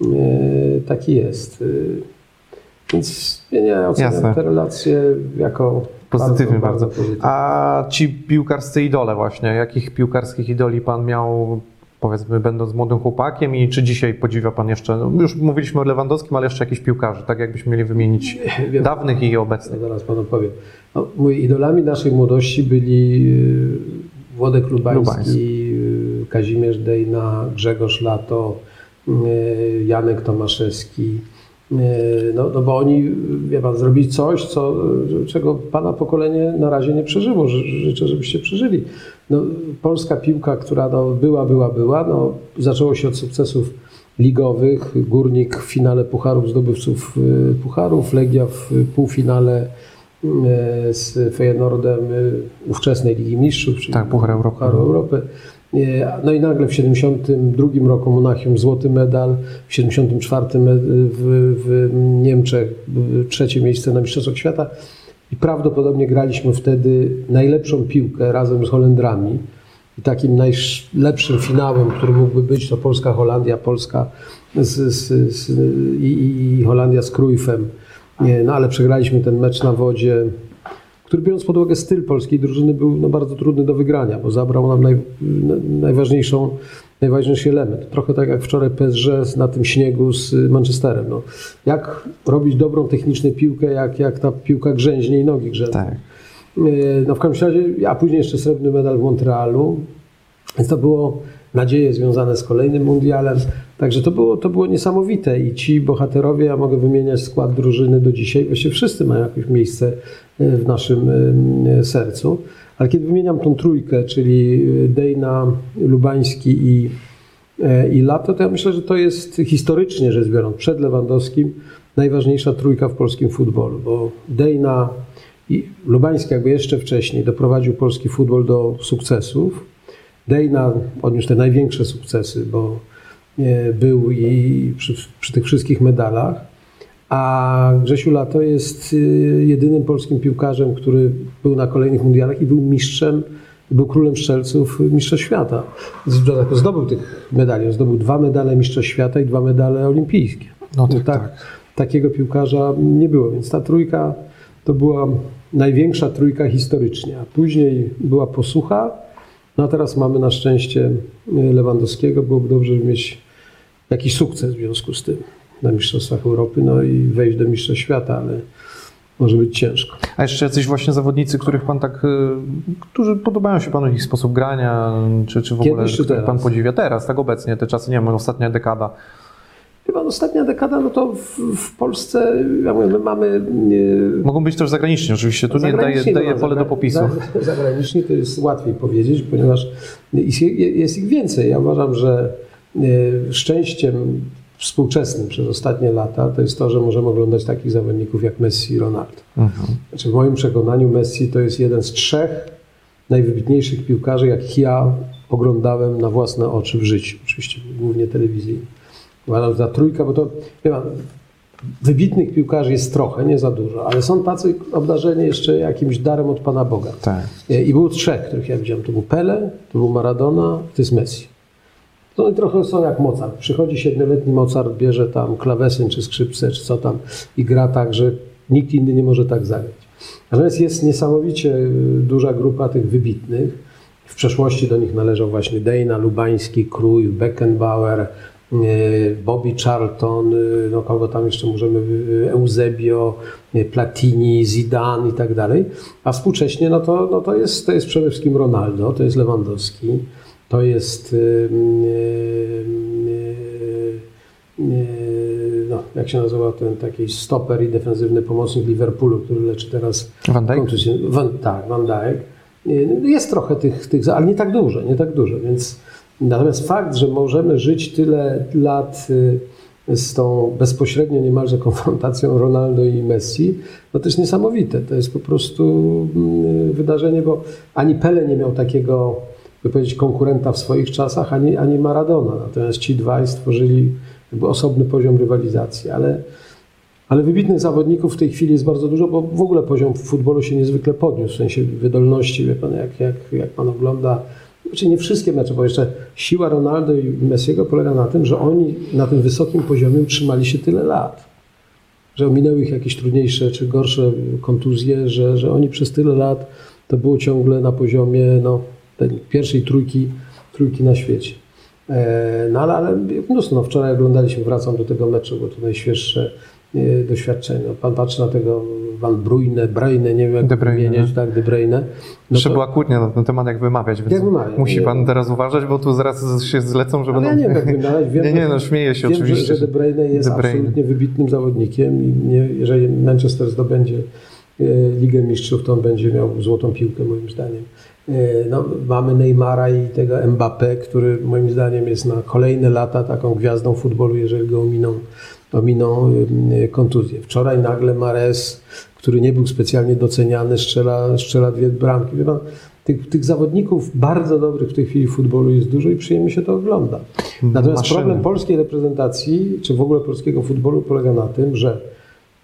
yy, taki jest. Więc nie, nie oceniam Jasne. te relacje jako Pozytywnie bardzo. pozytywne. A ci piłkarscy idole właśnie, jakich piłkarskich idoli pan miał, powiedzmy, będąc młodym chłopakiem i czy dzisiaj podziwia pan jeszcze, no już mówiliśmy o Lewandowskim, ale jeszcze jakichś piłkarzy, tak jakbyśmy mieli wymienić Wiem. dawnych i Ja obecnych. zaraz panu powiem. No, mój idolami naszej młodości byli yy, Włodek Lubański, Lubański. yy, Kazimierz Dejna, Grzegorz Lato, yy, Janek Tomaszewski. No, no bo oni, wie pan, zrobili coś, co, czego pana pokolenie na razie nie przeżyło. Ży- Życzę, żebyście przeżyli. No, polska piłka, która no, była, była, była, no, zaczęło się od sukcesów ligowych. Górnik w finale pucharów zdobywców y, pucharów, Legia w półfinale y, z Feyenoordem y, ówczesnej Ligi Mistrzów, czyli Tak, Puchar Europy. Pucharu Europy. No i nagle w 72 roku Monachium złoty medal, w 74 me- w, w Niemczech trzecie miejsce na Mistrzostwach Świata i prawdopodobnie graliśmy wtedy najlepszą piłkę razem z Holendrami. I takim najlepszym finałem, który mógłby być, to Polska-Holandia, Polska z, z, z, i, i Holandia z Cruyffem. Nie, no ale przegraliśmy ten mecz na wodzie, który biorąc pod uwagę styl polskiej drużyny był no, bardzo trudny do wygrania, bo zabrał nam naj, najważniejszą, najważniejszy element. Trochę tak jak wczoraj PSG na tym śniegu z Manchesterem. No, jak robić dobrą techniczną piłkę, jak, jak ta piłka grzęźnie i nogi grzęzną. Tak. No w każdym razie, a później jeszcze srebrny medal w Montrealu. Więc to było nadzieje związane z kolejnym mundialem. Także to było, to było niesamowite i ci bohaterowie, ja mogę wymieniać skład drużyny do dzisiaj, właściwie wszyscy mają jakieś miejsce e, w naszym e, sercu. Ale kiedy wymieniam tą trójkę, czyli Dejna, Lubański i, e, i Lato, to ja myślę, że to jest historycznie rzecz biorąc, przed Lewandowskim, najważniejsza trójka w polskim futbolu, bo Dejna i Lubański jakby jeszcze wcześniej doprowadził polski futbol do sukcesów. Dejna odniósł te największe sukcesy, bo był i przy, przy, tych wszystkich medalach. A Grzesiu Lato jest y, jedynym polskim piłkarzem, który był na kolejnych mundialach i był mistrzem, był królem strzelców Mistrza Świata. Zdobył tych medali. Zdobył dwa medale Mistrza Świata i dwa medale olimpijskie. No tak, tak. Takiego piłkarza nie było, więc ta trójka to była największa trójka historycznie. A później była posłucha, no a teraz mamy na szczęście Lewandowskiego. Byłoby dobrze mieć jakiś sukces w związku z tym na Mistrzostwach Europy, no i wejść do Mistrzostw Świata, ale może być ciężko. A jeszcze jacyś właśnie zawodnicy, których pan tak, y, którzy podobają się panu ich sposób grania, czy, czy w ogóle, Kiedyś, czy których pan podziwia teraz, tak obecnie, te czasy, nie wiem, ostatnia dekada. Chyba ostatnia dekada, no to w, w Polsce, ja mówię, my mamy... Nie, Mogą być też zagraniczni, oczywiście, tu nie daje, daje no, pole do zagra- popisu. za- Zagraniczni to jest łatwiej powiedzieć, ponieważ jest, jest ich więcej. Ja uważam, że e, szczęściem współczesnym przez ostatnie lata to jest to, że możemy oglądać takich zawodników jak Messi i Ronaldo. Mhm. Znaczy w moim przekonaniu Messi to jest jeden z trzech najwybitniejszych piłkarzy, jakich ja oglądałem na własne oczy w życiu. Oczywiście głównie telewizyjnie. Uważam, ta trójka, bo to, wie pan, wybitnych piłkarzy jest trochę, nie za dużo, ale są tacy obdarzeni jeszcze jakimś darem od Pana Boga. Tak. I było trzech, których ja widziałem. To był Pele, to był Maradona, to jest Messi. To oni trochę są jak Mozart. Przychodzi siedmioletni Mozart, bierze tam klawesyn czy skrzypce, czy co tam i gra tak, że nikt inny nie może tak zagrać. Natomiast jest niesamowicie y, duża grupa tych wybitnych. W przeszłości do nich należał właśnie Dejna, Lubański, Krój, Beckenbauer, y, Bobby Charlton, y, no kogo tam jeszcze możemy, Eusebio, Platini, Zidane i tak dalej. A współcześnie no to, no to, jest, to jest przede wszystkim Ronaldo, to jest Lewandowski, to jest y, y, y, no, jak się nazywa ten taki stoper i defensywny pomocnik Liverpoolu, który leczy teraz Van Dijk? kontuzję. Van, tak, Van Dijk. Y, Jest trochę tych, tych, ale nie tak dużo, nie tak dużo, więc natomiast fakt, że możemy żyć tyle lat z tą bezpośrednio niemalże konfrontacją Ronaldo i Messi, no to jest niesamowite. To jest po prostu mm, wydarzenie, bo ani Pele nie miał takiego, by powiedzieć, konkurenta w swoich czasach, ani, ani Maradona. Natomiast ci dwaj stworzyli jakby osobny poziom rywalizacji, ale ale wybitnych zawodników w tej chwili jest bardzo dużo, bo w ogóle poziom futbolu się niezwykle podniósł, w sensie wydolności, wie pan, jak, jak, jak pan ogląda, znaczy nie wszystkie mecze, bo jeszcze siła Ronaldo i Messiego polega na tym, że oni na tym wysokim poziomie utrzymali się tyle lat, że ominęły ich jakieś trudniejsze czy gorsze kontuzje, że, że oni przez tyle lat to było ciągle na poziomie no, tej pierwszej trójki, trójki na świecie. E, No ale, ale mnóstwo, no wczoraj oglądaliśmy, wracam do tego meczu, bo to najświeższe e, doświadczenie. No, Pan patrzy na tego Van Bruyne, Bruyne, nie wiem jak De Bruyne, wymieniać, no. tak, De Bruyne. No to- była kłótnia na ten temat, jak wymawiać, więc Jak wymawiać? musi Nie. pan teraz uważać, bo tu zaraz się zlecą, że Ale będą... ja nie wiem, jak wymawiać. Wiem, nie, nie, no śmieję się wiem, oczywiście. Że, że De Bruyne jest De Bruyne. absolutnie wybitnym zawodnikiem i nie, jeżeli Manchester zdobędzie e, Ligę Mistrzów, to on będzie miał złotą piłkę moim zdaniem. E, No, mamy Neymara i tego Mbappé, który moim zdaniem jest na kolejne lata taką gwiazdą futbolu, jeżeli go ominą, ominą e, kontuzje. Wczoraj nagle Mares, który nie był specjalnie doceniany, strzela, strzela dwie bramki. Pan, tych, tych zawodników bardzo dobrych w tej chwili w futbolu jest dużo i przyjemnie się to ogląda. Natomiast Maszyny. problem polskiej reprezentacji, czy w ogóle polskiego futbolu polega na tym, że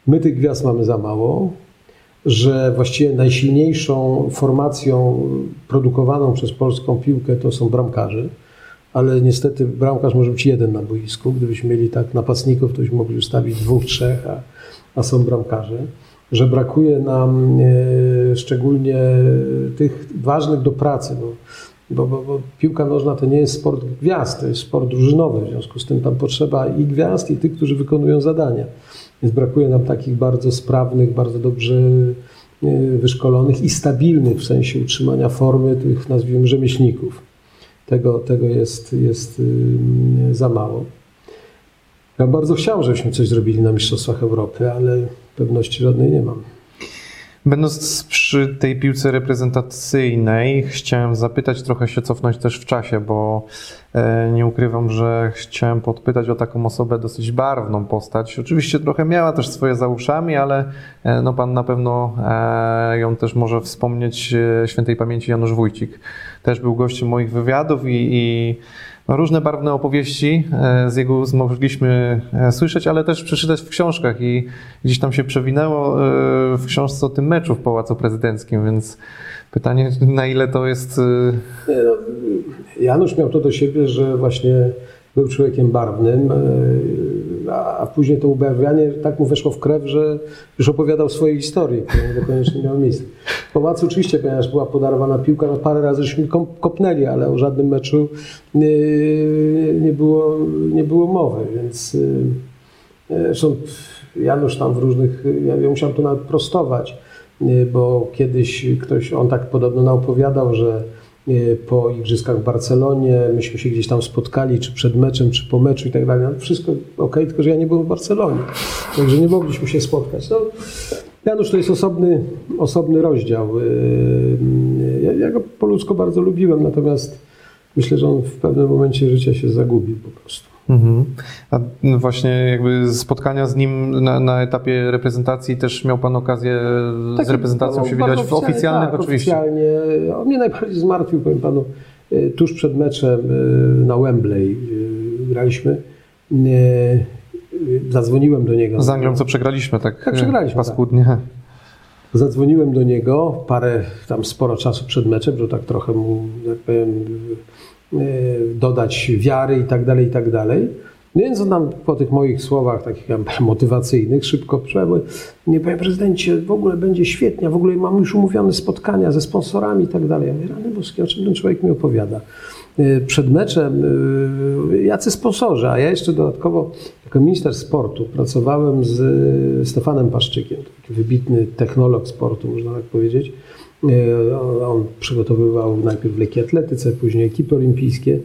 my tych gwiazd mamy za mało, że właściwie najsilniejszą formacją produkowaną przez polską piłkę to są bramkarze, ale niestety bramkarz może być jeden na boisku. Gdybyśmy mieli tak napastników, to byśmy mogli ustawić dwóch, trzech, a, a są bramkarze. Że brakuje nam e, szczególnie tych ważnych do pracy, bo, bo, bo, bo piłka nożna to nie jest sport gwiazd, to jest sport drużynowy, w związku z tym tam potrzeba i gwiazd, i tych, którzy wykonują zadania. Więc brakuje nam takich bardzo sprawnych, bardzo dobrze e, wyszkolonych i stabilnych w sensie utrzymania formy tych, nazwijmy, rzemieślników. Tego, tego jest, jest y, za mało. Ja bardzo chciał, żebyśmy coś zrobili na Mistrzostwach Europy, ale pewności żadnej nie mam. Będąc przy tej piłce reprezentacyjnej, chciałem zapytać, trochę się cofnąć też w czasie, bo e, nie ukrywam, że chciałem podpytać o taką osobę dosyć barwną postać. Oczywiście trochę miała też swoje za uszami, ale e, no pan na pewno e, ją też może wspomnieć świętej pamięci Janusz Wójcik. Też był gościem moich wywiadów i, i no, różne barwne opowieści z jego ust mogliśmy słyszeć, ale też przeczytać w książkach i gdzieś tam się przewinęło w książce o tym meczu w Pałacu Prezydenckim, więc pytanie, na ile to jest... Nie, no, Janusz miał to do siebie, że właśnie był człowiekiem barwnym, a później to ubarwianie tak mu weszło w krew, że już opowiadał swoje historie, które niekoniecznie miały miejsce. W Pałacu oczywiście, ponieważ była podarowana piłka, no parę razy żeśmy kopnęli, ale o żadnym meczu nie, nie, było, nie było mowy, więc zresztą Janusz tam w różnych, ja, ja musiałem to nawet prostować, bo kiedyś ktoś, on tak podobno naopowiadał, że po igrzyskach w Barcelonie, myśmy się gdzieś tam spotkali, czy przed meczem, czy po meczu i tak dalej. No, wszystko ok, tylko że ja nie byłem w Barcelonie, także nie mogliśmy się spotkać. No, Janusz to jest osobny, osobny rozdział. Ja, ja go po bardzo lubiłem, natomiast myślę, że on w pewnym momencie życia się zagubił po prostu. Mhm. A właśnie jakby spotkania z nim na, na, etapie reprezentacji też miał Pan okazję tak, z reprezentacją się widać w oficjalnych tak, oczywiście. Oficjalnie. On mnie najbardziej zmartwił, powiem Panu, tuż przed meczem na Wembley graliśmy. Zadzwoniłem do niego. Z Anglią co przegraliśmy, tak? Tak, przegraliśmy. Paskudnie. Tak. Zadzwoniłem do niego parę, tam sporo czasu przed meczem, żeby tak trochę mu, jak powiem, dodać wiary i tak dalej, i tak dalej. Więc on po tych moich słowach takich motywacyjnych szybko przemówił, nie panie prezydencie, w ogóle będzie świetnie, w ogóle mam już umówione spotkania ze sponsorami i tak dalej. Ja mówię, rany boskie, o czym ten człowiek mi opowiada? Przed meczem jacy sponsorzy, a ja jeszcze dodatkowo jako minister sportu pracowałem z Stefanem Paszczykiem, taki wybitny technolog sportu, można tak powiedzieć. On przygotowywał najpierw leki atletyce, później ekipy olimpijskie.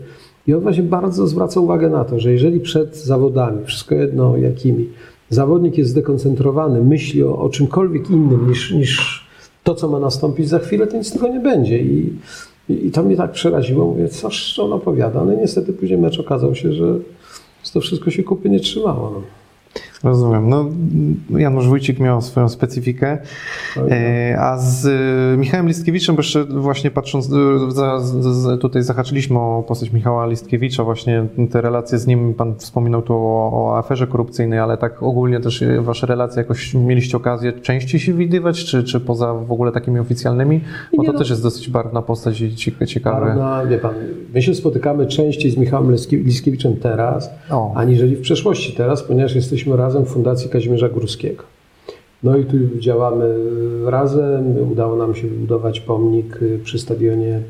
I on właśnie bardzo zwraca uwagę na to, że jeżeli przed zawodami, wszystko jedno jakimi, zawodnik jest zdekoncentrowany, myśli o, o czymkolwiek innym niż, niż to, co ma nastąpić za chwilę, to nic z tego nie będzie. I, i, i to mnie tak przeraziło. Mówię, coś on opowiada. No i niestety później mecz okazał się, że to wszystko się kupy nie trzymało. No. Rozumiem. No, Janusz Wójcik miał swoją specyfikę, e, a z Michałem Listkiewiczem, bo jeszcze właśnie patrząc, e, tutaj zahaczyliśmy o postać Michała Listkiewicza, właśnie te relacje z nim, pan wspominał tu o, o aferze korupcyjnej, ale tak ogólnie też wasze relacje jakoś mieliście okazję częściej się widywać, czy, czy poza w ogóle takimi oficjalnymi? Bo to no, też jest dosyć barwna postać i ciekawe. Barwna, wie pan, my się spotykamy częściej z Michałem Listkiewiczem teraz, o. aniżeli w przeszłości teraz, ponieważ jesteśmy razem razem w Fundacji Kazimierza Górskiego. No i tu działamy razem. Udało nam się wybudować pomnik przy Stadionie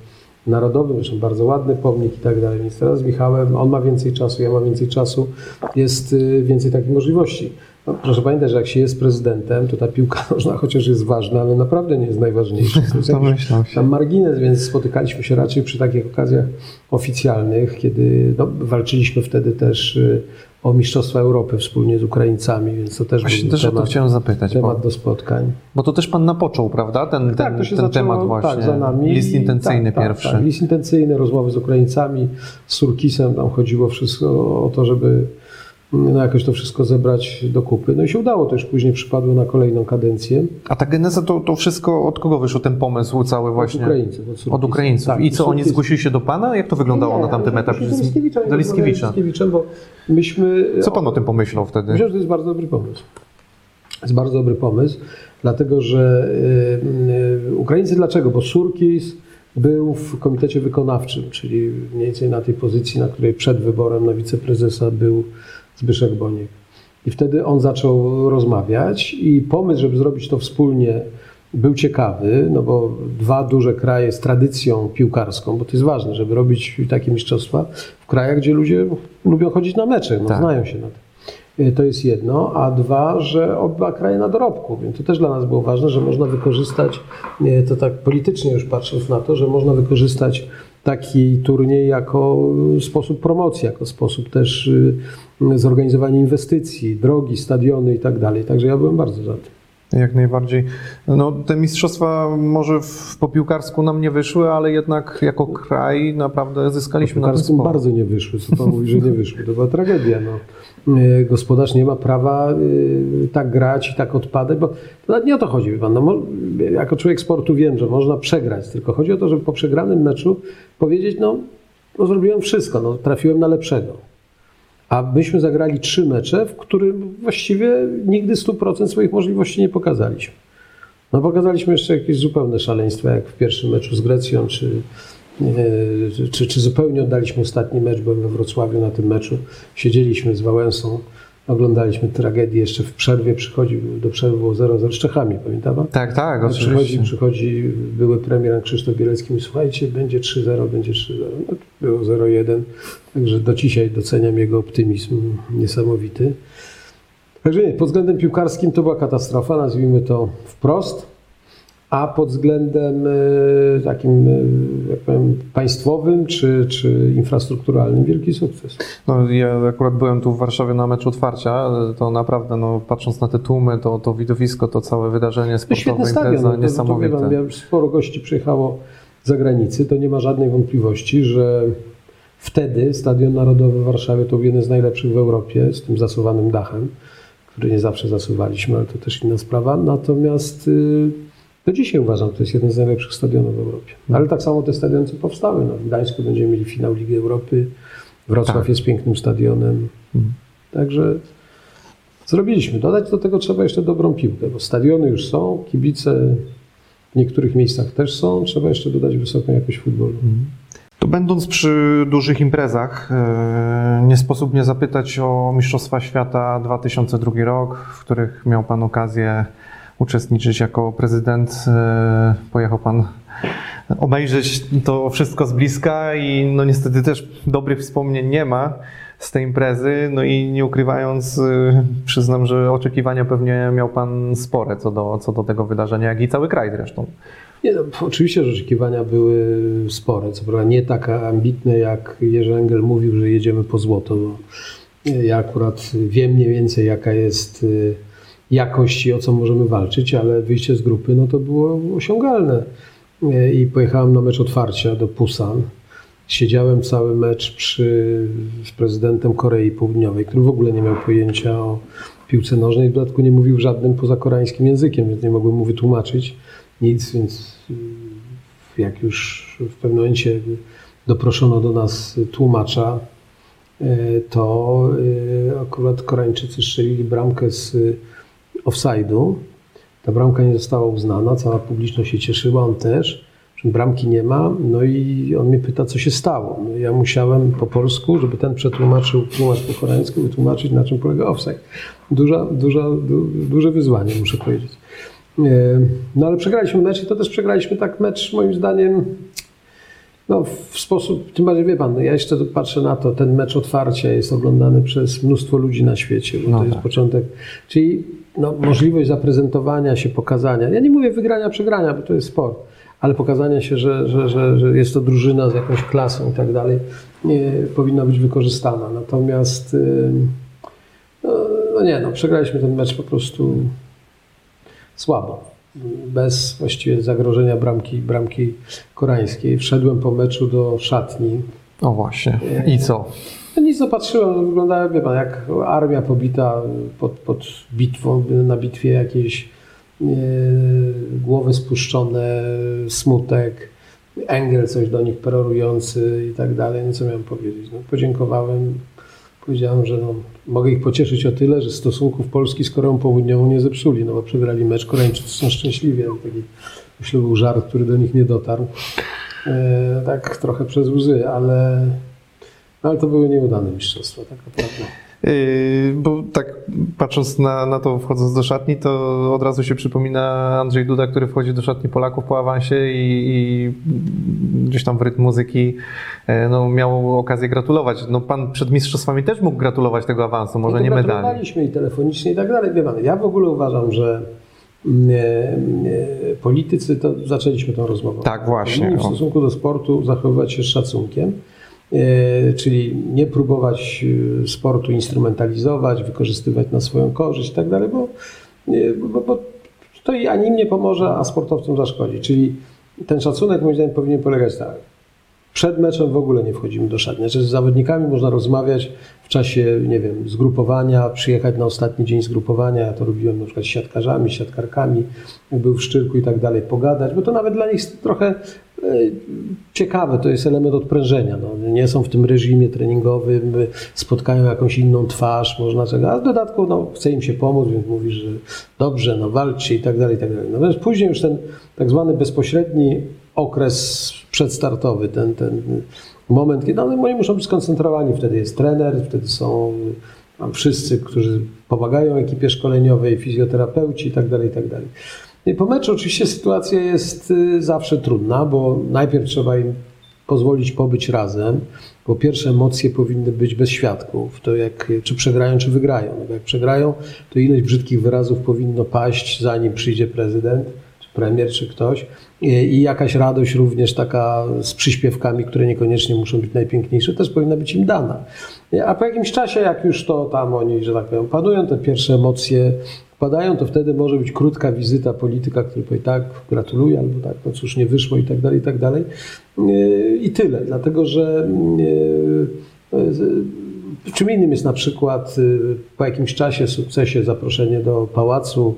Narodowym, zresztą bardzo ładny pomnik i tak dalej. Więc teraz z Michałem, on ma więcej czasu, ja mam więcej czasu, jest y, więcej takich możliwości. No, proszę pamiętać, że jak się jest prezydentem, to ta piłka nożna chociaż jest ważna, ale naprawdę nie jest najważniejsza. To jest jakiś tam margines, więc spotykaliśmy się raczej przy takich okazjach oficjalnych, kiedy no, walczyliśmy wtedy też y, o Mistrzostwa Europy wspólnie z Ukraińcami, więc to też Właśnie był też temat, o to chciałem zapytać. temat bo, do spotkań. Bo to też Pan napoczął, prawda? Ten, tak, ten, to się ten zaczęło, temat właśnie. Tak, za nami. List intencyjny tak, pierwszy. Tak, tak, list intencyjny, rozmowy z Ukraińcami, z Surkisem, tam chodziło wszystko o to, żeby no jakoś to wszystko zebrać do kupy. No i się udało, to już później przypadło na kolejną kadencję. A ta geneza, to, to wszystko od kogo wyszło ten pomysł cały właśnie? Od Ukraińców. Od, od Ukraińców. Tak, I co, oni zgłosili się do Pana? Jak to wyglądało nie, na tamtym etapie? Do Liskiewicza. Do Liskiewicza. bo myśmy... Co Pan o tym pomyślał wtedy? Myślę, że to jest bardzo dobry pomysł. jest bardzo dobry pomysł, dlatego że y, y, Ukraińcy dlaczego? Bo Surkis był w komitecie wykonawczym, czyli mniej więcej na tej pozycji, na której przed wyborem na wiceprezesa był Zbyszek Boniek. I wtedy on zaczął rozmawiać i pomysł, żeby zrobić to wspólnie, był ciekawy, no bo dwa duże kraje z tradycją piłkarską, bo to jest ważne, żeby robić takie mistrzostwa w krajach, gdzie ludzie lubią chodzić na mecze, no, Tak. znają się na tym. Y, To jest jedno, a dwa, że oba kraje na dorobku, więc to też dla nas było ważne, że można wykorzystać, y, to tak politycznie już patrząc na to, że można wykorzystać taki turniej jako sposób promocji, jako sposób też y, zorganizowania inwestycji, drogi, stadiony i tak. Także ja byłem bardzo za tym. Jak najbardziej. No, te mistrzostwa może w, po piłkarsku nam nie wyszły, ale jednak jako kraj naprawdę zyskaliśmy na tym bardzo nie wyszły. Co pan mówi, że nie wyszły? To była tragedia. No. Y, Gospodarz nie ma prawa y, tak grać i tak odpadać, bo nawet nie o to chodzi. Wie pan. No, jako człowiek sportu wiem, że można przegrać, tylko chodzi o to, żeby po przegranym meczu powiedzieć, no, no zrobiłem wszystko, no, trafiłem na lepszego. A myśmy zagrali trzy mecze, w którym właściwie nigdy 100% swoich możliwości nie pokazaliśmy. No pokazaliśmy jeszcze jakieś zupełne szaleństwa, jak w pierwszym meczu z Grecją, czy, e, czy, czy zupełnie oddaliśmy ostatni mecz, byłem we Wrocławiu na tym meczu, siedzieliśmy z Wałęsą, oglądaliśmy tragedię, jeszcze w przerwie przychodzi, do przerwy było 0-0 z Czechami, pamięta pan? Tak, tak, Przychodzi, oczywiście. przychodzi były premier Krzysztof Bielecki i mówi, słuchajcie, będzie 3-0, będzie 3-0. No, było 0-1, także do dzisiaj doceniam jego optymizm niesamowity. Także nie, pod względem piłkarskim to była katastrofa, nazwijmy to wprost, a pod względem e, takim, e, jak powiem, państwowym czy, czy infrastrukturalnym wielki sukces. No, ja akurat byłem tu w Warszawie na meczu otwarcia, to naprawdę, no, patrząc na te tłumy, to, to widowisko, to całe wydarzenie To sportowe, stadion, impreza, no, to, to, wie niesamowite. pan, ja- sporo gości przyjechało z zagranicy, to nie ma żadnej wątpliwości, że wtedy Stadion Narodowy w Warszawie to był jeden z najlepszych w Europie, z tym zasuwanym dachem, który nie zawsze zasuwaliśmy, ale to też inna sprawa. Natomiast y, do dzisiaj uważam, to jest jeden z najlepszych stadionów w Europie. Ale tak samo te stadiony, co powstały. No, w Gdańsku będziemy mieli finał Ligi Europy, Wrocław Tak. jest pięknym stadionem. Mhm. Także zrobiliśmy. Dodać do tego trzeba jeszcze dobrą piłkę, bo stadiony już są, kibice w niektórych miejscach też są, trzeba jeszcze dodać wysoką jakość futbolu. To będąc przy dużych imprezach, e, nie sposób nie zapytać o Mistrzostwa Świata 2002 rok, w których miał Pan okazję uczestniczyć jako prezydent. E, Pojechał Pan obejrzeć to wszystko z bliska i no niestety też dobrych wspomnień nie ma z tej imprezy. No i nie ukrywając, e, przyznam, że oczekiwania pewnie miał Pan spore co do, co do tego wydarzenia, jak i cały kraj zresztą. Nie, no, oczywiście, że oczekiwania były spore, co prawda nie tak ambitne, jak Jerzy Engel mówił, że jedziemy po złoto, bo ja akurat wiem mniej więcej, jaka jest y, jakość i o co możemy walczyć, ale wyjście z grupy, no to było osiągalne. Y, I pojechałem na mecz otwarcia do Pusan. Siedziałem cały mecz przy, z prezydentem Korei Południowej, który w ogóle nie miał pojęcia o piłce nożnej, w dodatku nie mówił żadnym poza koreańskim językiem, więc nie mogłem mu wytłumaczyć nic, więc y, jak już w pewnym momencie doproszono do nas tłumacza, y, to akurat Koreańczycy strzelili bramkę z offside'u. Ta bramka nie została uznana, cała publiczność się cieszyła, on też. Bramki nie ma, no i on mnie pyta, co się stało. No ja musiałem po polsku, żeby ten przetłumaczył tłumacz po koreańsku, wytłumaczyć, na czym polega offside. Duża, duża, du, duże wyzwanie, muszę powiedzieć. E, No ale przegraliśmy mecz i to też przegraliśmy tak mecz moim zdaniem no, w sposób, tym bardziej wie pan, no ja jeszcze patrzę na to, ten mecz otwarcia jest oglądany przez mnóstwo ludzi na świecie, bo No to jest tak. początek, czyli no, możliwość zaprezentowania się, pokazania, ja nie mówię wygrania, przegrania, bo to jest sport, ale pokazania się, że, że, że, że jest to drużyna z jakąś klasą i tak dalej, powinna być wykorzystana. Natomiast no, no nie, no przegraliśmy ten mecz po prostu słabo. Bez właściwie zagrożenia bramki, bramki koreańskiej. Wszedłem po meczu do szatni. O właśnie. I co? No nic, patrzyłem, no wyglądała, wie pan, jak armia pobita pod, pod bitwą, na bitwie jakieś e, głowy spuszczone, smutek, Engel coś do nich perorujący i tak dalej. No co miałem powiedzieć? No, podziękowałem, powiedziałem, że no, mogę ich pocieszyć o tyle, że stosunków Polski z Koreą Południową nie zepsuli, no bo przegrali mecz, Koreańczycy są szczęśliwi, taki myślę był żart, który do nich nie dotarł. E, tak trochę przez łzy, ale, ale to były nieudane mistrzostwa, tak naprawdę. Yy, bo tak patrząc na, na to, wchodząc do szatni, to od razu się przypomina Andrzej Duda, który wchodzi do szatni Polaków po awansie i, i gdzieś tam w rytm muzyki e, no, miał okazję gratulować. No, pan przed mistrzostwami też mógł gratulować tego awansu, może No nie medali. gratulowaliśmy i telefonicznie i tak dalej. Wie pan, Ja w ogóle uważam, że mm, e, e, politycy, to zaczęliśmy tą rozmowę. Tak, właśnie. Powinni w stosunku do sportu zachowywać się z szacunkiem, czyli nie próbować e, sportu instrumentalizować, wykorzystywać na swoją korzyść i tak dalej, bo, e, bo, bo to i ani im nie pomoże, a sportowcom zaszkodzi. Czyli ten szacunek moim zdaniem powinien polegać tak. Przed meczem w ogóle nie wchodzimy do szatni. Znaczy z zawodnikami można rozmawiać w czasie, nie wiem, zgrupowania, przyjechać na ostatni dzień zgrupowania. Ja to robiłem na przykład z siatkarzami, siatkarkami, był w Szczyrku i tak dalej, pogadać, bo to nawet dla nich jest trochę e, ciekawe, to jest element odprężenia. No, nie są w tym reżimie treningowym, spotkają jakąś inną twarz, można czego, a w dodatku no, chce im się pomóc, więc mówisz, że dobrze, no walczcie i tak dalej, i tak dalej. Natomiast później już ten tak zwany bezpośredni okres przedstartowy, ten, ten moment, kiedy no, oni muszą być skoncentrowani, wtedy jest trener, wtedy są tam wszyscy, którzy pomagają ekipie szkoleniowej, fizjoterapeuci i tak dalej, i tak. I po meczu oczywiście sytuacja jest y, zawsze trudna, bo najpierw trzeba im pozwolić pobyć razem, bo pierwsze emocje powinny być bez świadków. To jak, czy przegrają, czy wygrają. No jak przegrają, to ileś brzydkich wyrazów powinno paść, zanim przyjdzie prezydent, czy premier, czy ktoś. I, jakaś radość również taka z przyśpiewkami, które niekoniecznie muszą być najpiękniejsze, też powinna być im dana. A po jakimś czasie, jak już to tam oni, że tak powiem, panują, te pierwsze emocje wpadają, to wtedy może być krótka wizyta polityka, który powie tak, gratuluję, albo tak, no cóż, nie wyszło i tak dalej, i tak dalej. I tyle, dlatego że yy, yy, czym innym jest na przykład yy, po jakimś czasie, sukcesie zaproszenie do pałacu,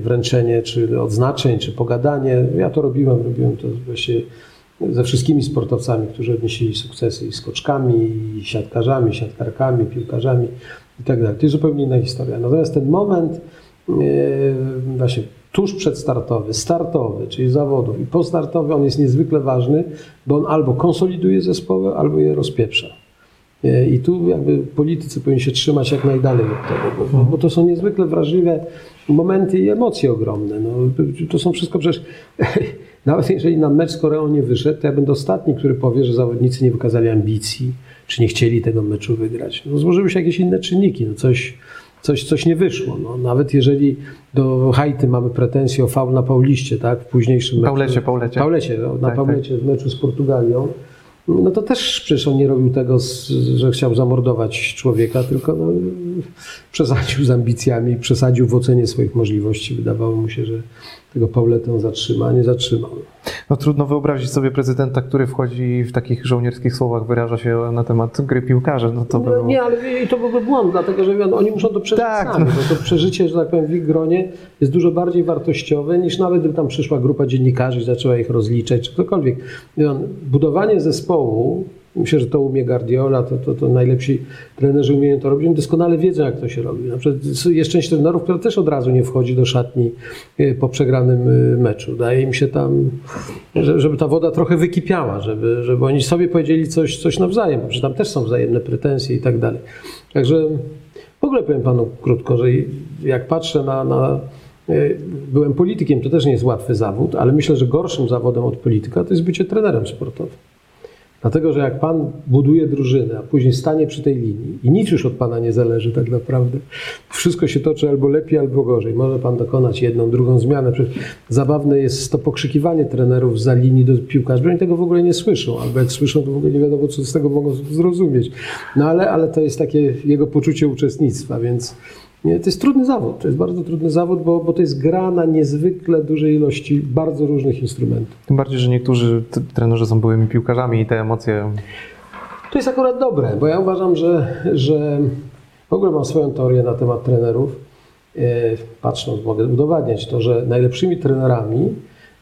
wręczenie czy odznaczeń, czy pogadanie. Ja to robiłem, robiłem to właśnie ze wszystkimi sportowcami, którzy odnieśli sukcesy i skoczkami, i siatkarzami, siatkarkami, piłkarzami i tak. To jest zupełnie inna historia. Natomiast ten moment yy, właśnie tuż przedstartowy, startowy, czyli zawodów i postartowy, on jest niezwykle ważny, bo on albo konsoliduje zespoły, albo je rozpieprza. Yy, I tu jakby politycy powinni się trzymać jak najdalej od tego, bo, bo to są niezwykle wrażliwe momenty i emocje ogromne. No, to są wszystko przecież, nawet jeżeli na mecz z Koreą nie wyszedł, to ja będę ostatni, który powie, że zawodnicy nie wykazali ambicji, czy nie chcieli tego meczu wygrać. No, złożyły się jakieś inne czynniki, no coś, coś, coś nie wyszło. No, nawet jeżeli do Haiti mamy pretensje o faul na Pauliście, tak, w późniejszym meczu. Paulecie, Paulecie. Paulecie, no, na Tak, Paulecie w meczu z Portugalią, no to też przecież on nie robił tego, że chciał zamordować człowieka, tylko no, przesadził z ambicjami, przesadził w ocenie swoich możliwości. Wydawało mu się, że tego Pauletę zatrzyma, nie zatrzymał. No trudno wyobrazić sobie prezydenta, który wchodzi w takich żołnierskich słowach, wyraża się na temat gry piłkarzy. No to by No, było... nie, ale i to byłby błąd, dlatego że oni muszą to przeżyć Tak, sami, no. bo to przeżycie, że tak powiem, w ich gronie jest dużo bardziej wartościowe niż nawet gdyby tam przyszła grupa dziennikarzy i zaczęła ich rozliczać, czy ktokolwiek. Budowanie zespołu, myślę, że to umie Guardiola, to, to, to najlepsi trenerzy umieją to robić, doskonale wiedzą, jak to się robi. Na przykład jest część trenerów, która też od razu nie wchodzi do szatni e, po przegranym e, meczu. Daje im się tam, że- żeby ta woda trochę wykipiała, żeby, żeby oni sobie powiedzieli coś, coś nawzajem, bo tam też są wzajemne pretensje i tak dalej. Także w ogóle powiem panu krótko, że jak patrzę na, na e, byłem politykiem, to też nie jest łatwy zawód, ale myślę, że gorszym zawodem od polityka to jest bycie trenerem sportowym. Dlatego, że jak pan buduje drużynę, a później stanie przy tej linii i nic już od pana nie zależy tak naprawdę, wszystko się toczy albo lepiej, albo gorzej. Może pan dokonać jedną, drugą zmianę. Przecież zabawne jest to pokrzykiwanie trenerów za linii do piłkarzy, bo oni tego w ogóle nie słyszą, albo jak słyszą, to w ogóle nie wiadomo, co z tego mogą zrozumieć. No ale, ale to jest takie jego poczucie uczestnictwa, więc nie, to jest trudny zawód. To jest bardzo trudny zawód, bo, bo to jest gra na niezwykle dużej ilości bardzo różnych instrumentów. Tym bardziej, że niektórzy trenerzy są byłymi piłkarzami i te emocje... To jest akurat dobre, bo ja uważam, że, że w ogóle mam swoją teorię na temat trenerów. E, Patrząc, mogę udowadniać to, że najlepszymi trenerami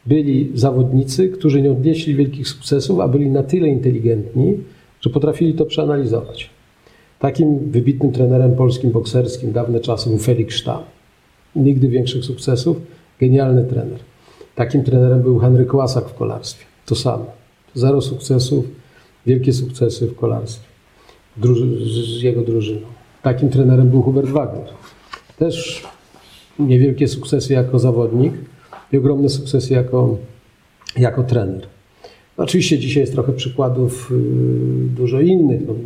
byli zawodnicy, którzy nie odnieśli wielkich sukcesów, a byli na tyle inteligentni, że potrafili to przeanalizować. Takim wybitnym trenerem polskim bokserskim dawne czasy był Felix Sztam. Nigdy większych sukcesów, genialny trener. Takim trenerem był Henryk Łasak w kolarstwie. To samo. Zero sukcesów, wielkie sukcesy w kolarstwie. Druży- z jego drużyną. Takim trenerem był Hubert Wagner. Też niewielkie sukcesy jako zawodnik i ogromne sukcesy jako, jako trener. Oczywiście dzisiaj jest trochę przykładów y, dużo innych. No, w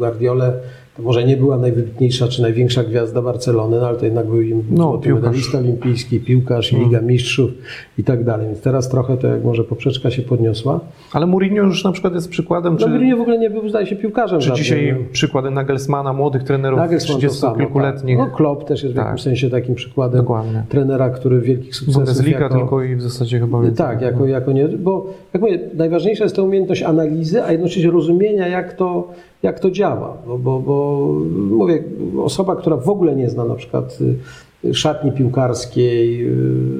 może nie była najwybitniejsza czy największa gwiazda Barcelony, no, ale to jednak był im No, medalista olimpijski, piłkarz, Liga Mistrzów i tak dalej. Więc teraz trochę to jak może poprzeczka się podniosła. Ale Mourinho już na przykład jest przykładem, No czy, Mourinho w ogóle nie był, zdaje się, piłkarzem. czy żadnym. dzisiaj przykłady Nagelsmana, młodych trenerów Nagelsmann to samo, 30-kilkuletnich. tak. No Klopp też jest w Tak. jakimś sensie takim przykładem Dokładnie. trenera, który wielkich sukcesów Bundesliga jako, tylko i w zasadzie chyba więcej. Tak, jako, jako nie, bo jak mówię, najważniejsza jest ta umiejętność analizy, a jednocześnie rozumienia, jak to, jak to działa. Bo, bo, bo mówię, osoba, która w ogóle nie zna na przykład y, szatni piłkarskiej,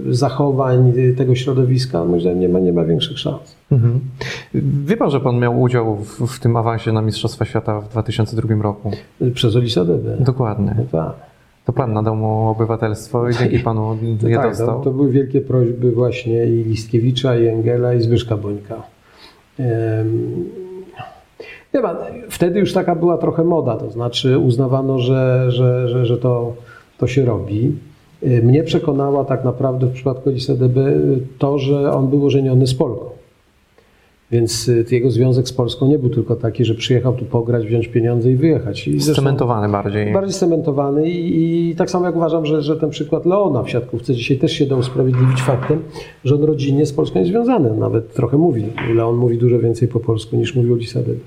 y, zachowań tego środowiska, moim zdaniem nie ma, nie ma większych szans. Mhm. Wie pan, że pan miał udział w, w tym awansie na Mistrzostwa Świata w 2002 roku? Przez Olisa Debę. Dokładnie. No tak. To pan nadał mu obywatelstwo i dzięki panu je tak, dostał. To, to były wielkie prośby właśnie i Listkiewicza, i Engela, i Zbyszka Bońka. Wie pan, wtedy już taka była trochę moda, to znaczy uznawano, że, że, że, że to, to się robi. Y, Mnie przekonała tak naprawdę w przypadku Elisa DB to, że on był ożeniony z Polką. Więc y, jego związek z Polską nie był tylko taki, że przyjechał tu pograć, wziąć pieniądze i wyjechać. I Scementowany bardziej. Bardziej cementowany i, i tak samo jak uważam, że, że ten przykład Leona w siatkówce dzisiaj też się da usprawiedliwić faktem, że on rodzinnie z Polską jest związany. Nawet trochę mówi. Leon mówi dużo więcej po polsku niż mówił Olisadebe.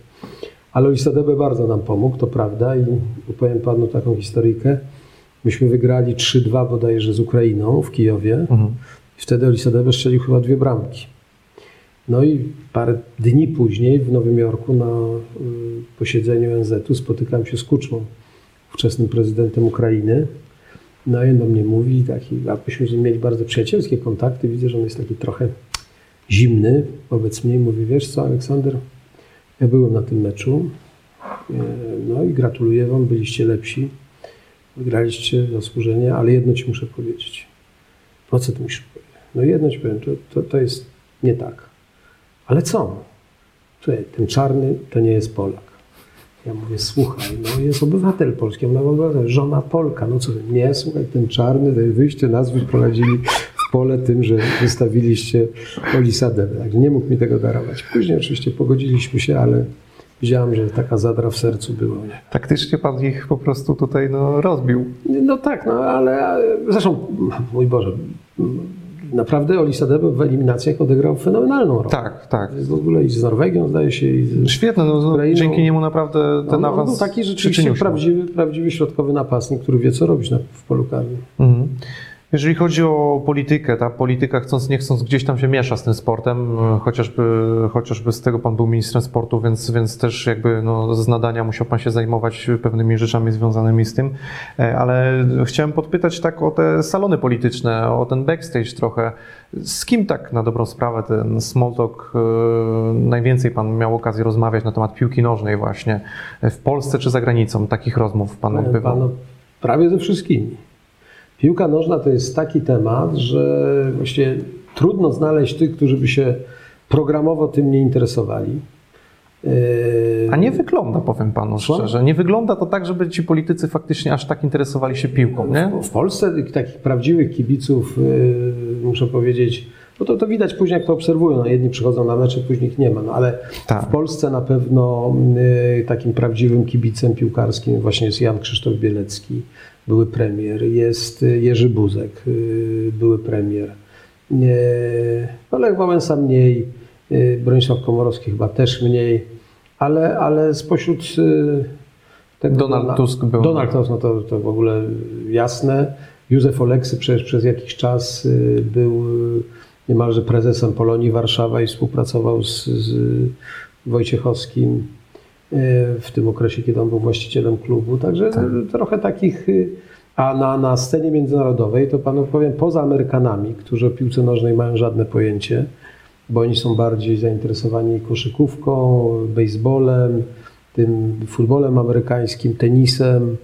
Ale Olisadebe bardzo nam pomógł, to prawda i opowiem panu taką historyjkę. Myśmy wygrali 3-2 bodajże z Ukrainą w Kijowie Mhm. i wtedy Olisadebe strzelił chyba dwie bramki. No i parę dni później w Nowym Jorku na y, posiedzeniu ONZ-u spotykałem się z Kuczmą, ówczesnym prezydentem Ukrainy. No i on do mnie mówi, taki, a myśmy mieli bardzo przyjacielskie kontakty. Widzę, że on jest taki trochę zimny wobec mnie. Mówi, wiesz co, Aleksander, ja byłem na tym meczu. e, No i gratuluję wam, byliście lepsi. Wygraliście zasłużenie, ale jedno ci muszę powiedzieć. Co ty musisz powiedzieć? No jedno ci powiem, to, to, to jest nie tak. Ale co? Słuchaj, ten czarny to nie jest Polak. Ja mówię, słuchaj, no jest obywatel polski, ja mówię, obywatel, żona Polka, no co, nie, słuchaj, ten czarny, wyjście nas wyprowadzili w pole tym, że wystawiliście Olisadę, także nie mógł mi tego darować. Później oczywiście pogodziliśmy się, ale widziałem, że taka zadra w sercu była. Nie? Taktycznie pan ich po prostu tutaj no, rozbił. No tak, no ale ale- zresztą, mój Boże, naprawdę Olisadebe w eliminacjach odegrał fenomenalną rolę. Tak, tak. W ogóle i z Norwegią zdaje się, i z, Świetne, no, no, Ukrainą. dzięki niemu naprawdę ten on awans był taki rzeczywiście prawdziwy, prawdziwy środkowy napastnik, który wie co robić na, w polu karnym. Mhm. Jeżeli chodzi o politykę, ta polityka chcąc nie chcąc gdzieś tam się miesza z tym sportem, e, chociażby, chociażby z tego pan był ministrem sportu, więc, więc też jakby no, z nadania musiał pan się zajmować pewnymi rzeczami związanymi z tym, E, ale chciałem podpytać tak o te salony polityczne, o ten backstage trochę. Z kim tak na dobrą sprawę ten small talk, e, najwięcej pan miał okazję rozmawiać na temat piłki nożnej właśnie, w Polsce czy za granicą? Takich rozmów pan odbywał? prawie ze wszystkimi. Piłka nożna to jest taki temat, że właściwie trudno znaleźć tych, którzy by się programowo tym nie interesowali. A nie wygląda, powiem panu Co? szczerze, nie wygląda to tak, żeby ci politycy faktycznie aż tak interesowali się piłką, nie? W, w Polsce takich prawdziwych kibiców, yy, muszę powiedzieć, no to, to widać później, jak to obserwują. No, jedni przychodzą na mecze, później ich nie ma. No, ale Tak. w Polsce na pewno yy, takim prawdziwym kibicem piłkarskim właśnie jest Jan Krzysztof Bielecki, były premier, jest yy, Jerzy Buzek, yy, były premier. Olech Wałęsa mniej, yy, Bronisław Komorowski chyba też mniej, ale, ale spośród tego Donald Dona- Tusk był. Donald Tusk, no to, to w ogóle jasne. Józef Oleksy przecież przez jakiś czas y, był y, niemalże prezesem Polonii Warszawa i współpracował z, z Wojciechowskim y, w tym okresie, kiedy on był właścicielem klubu. Także Tak. y, trochę takich. y, A na, na scenie międzynarodowej to panu powiem, poza Amerykanami, którzy o piłce nożnej mają żadne pojęcie, bo oni są bardziej zainteresowani koszykówką, baseballem, tym futbolem amerykańskim, tenisem,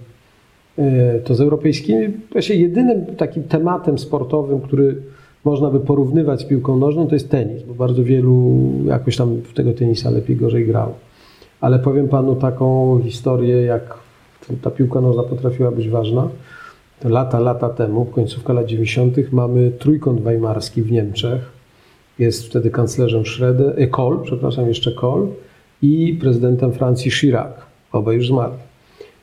e, to z europejskimi, właśnie jedynym takim tematem sportowym, który można by porównywać z piłką nożną, to jest tenis, bo bardzo wielu jakoś tam w tego tenisa lepiej, gorzej grał. Ale powiem panu taką historię, jak ta piłka nożna potrafiła być ważna. Lata, lata temu, końcówka lat 90., mamy trójkąt weimarski w Niemczech. Jest wtedy kanclerzem Schroeder, e, Kohl, przepraszam, jeszcze Kohl i prezydentem Francji Chirac. Obaj już zmarli.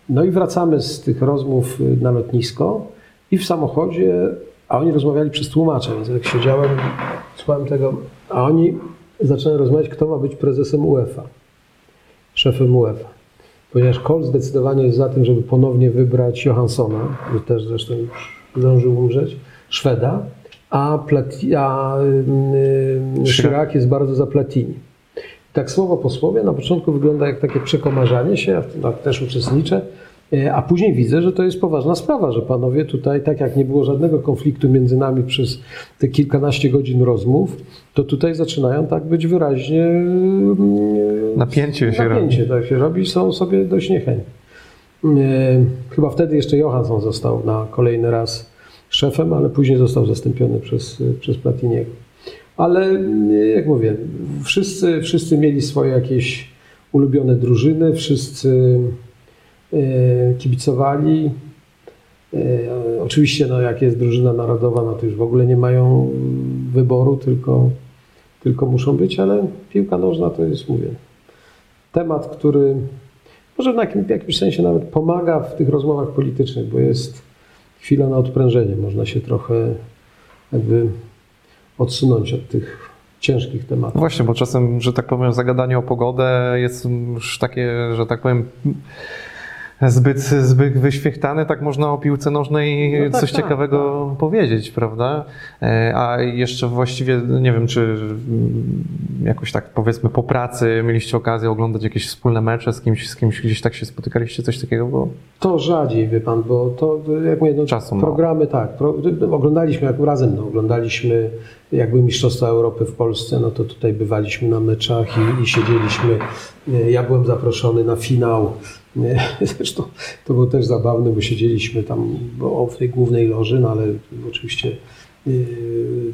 No i wracamy z tych rozmów y, na lotnisko i w samochodzie, a oni rozmawiali przez tłumacza, więc jak siedziałem, słuchałem tego, a oni zaczynają rozmawiać, kto ma być prezesem UEFA, szefem UEFA. Ponieważ Kohl zdecydowanie jest za tym, żeby ponownie wybrać Johanssona, który też zresztą już zdążył umrzeć, Szweda, a, Plati, a yy, Chirac jest bardzo za Platini. Tak słowo po słowie na początku wygląda jak takie przekomarzanie się, ja w tym tak też uczestniczę, a później widzę, że to jest poważna sprawa, że panowie tutaj, tak jak nie było żadnego konfliktu między nami przez te kilkanaście godzin rozmów, to tutaj zaczynają tak być wyraźnie mm, Napięcie się napięcie, tak się robi, są sobie dość niechętni. E, Chyba wtedy jeszcze Johansson został na kolejny raz szefem, ale później został zastąpiony przez, przez Platiniego. Ale jak mówię, wszyscy, wszyscy mieli swoje jakieś ulubione drużyny, wszyscy e, kibicowali. E, Oczywiście, no, jak jest drużyna narodowa, no to już w ogóle nie mają wyboru, tylko, tylko muszą być, ale piłka nożna to jest, mówię, temat, który może w jakim- w jakimś sensie nawet pomaga w tych rozmowach politycznych, bo jest chwila na odprężenie. Można się trochę jakby odsunąć od tych ciężkich tematów. Właśnie, bo czasem, że tak powiem, zagadanie o pogodę jest już takie, że tak powiem, zbyt, zbyt wyświechtane, tak można o piłce nożnej No tak, coś tak, ciekawego powiedzieć, prawda? E, A jeszcze właściwie, nie wiem, czy mm, jakoś tak powiedzmy po pracy mieliście okazję oglądać jakieś wspólne mecze z kimś, z kimś gdzieś tak się spotykaliście, coś takiego było? To rzadziej, wie pan, bo to, jak mówię, no, Czasu programy, tak, pro, oglądaliśmy jak razem, no, oglądaliśmy jakby Mistrzostwa Europy w Polsce, no to tutaj bywaliśmy na meczach i, i siedzieliśmy, e, ja byłem zaproszony na finał, zresztą to było też zabawne, bo siedzieliśmy tam w tej głównej loży, no ale oczywiście e,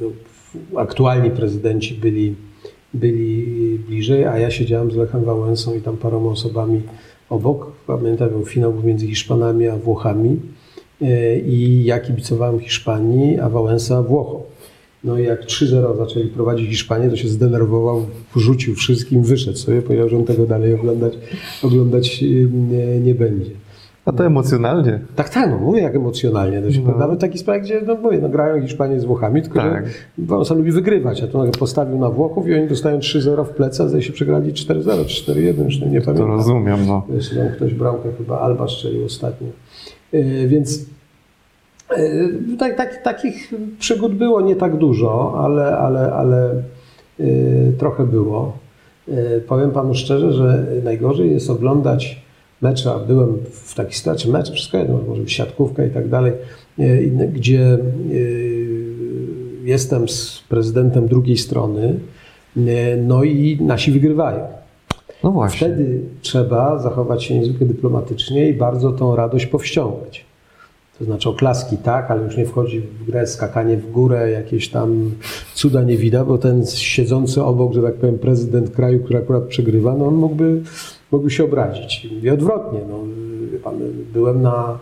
no, aktualni prezydenci byli, byli bliżej, a ja siedziałem z Lechem Wałęsą i tam paroma osobami obok. Pamiętam, był finał między Hiszpanami a Włochami e, i ja kibicowałem Hiszpanii, a Wałęsa Włochom. No i jak 3-0 zaczęli prowadzić Hiszpanię, to się zdenerwował, rzucił wszystkim, wyszedł sobie, powiedział, że on tego dalej oglądać, oglądać e, nie, nie będzie. A to emocjonalnie. Tak, tak, no mówię jak emocjonalnie. To się, No. Nawet taki sprawie, gdzie no, mówię, no, grają Hiszpanie z Włochami, tylko Tak. że Wałęsa lubi wygrywać, a tu nagle postawił na Włochów i oni dostają 3-0 w plecy, a zdaje się przegrali 4-0 czy 4-1, już nie To pamiętam. rozumiem, no. Tam ktoś bramkę chyba Alba strzelił ostatnio. E, Więc tak, tak, takich przygód było nie tak dużo, ale, ale, ale e, trochę było. E, Powiem panu szczerze, że najgorzej jest oglądać mecze, a byłem w takiej sytuacji, mecze, wszystko jedno, może być siatkówka i tak dalej, gdzie jestem z prezydentem drugiej strony, no i nasi wygrywają. No właśnie. Wtedy trzeba zachować się niezwykle dyplomatycznie i bardzo tą radość powściągać. To znaczy oklaski tak, ale już nie wchodzi w grę skakanie w górę, jakieś tam cuda nie widać, bo ten siedzący obok, że tak powiem, prezydent kraju, który akurat przegrywa, no on mógłby, mógłby się obrazić. I odwrotnie. No, pan, byłem na,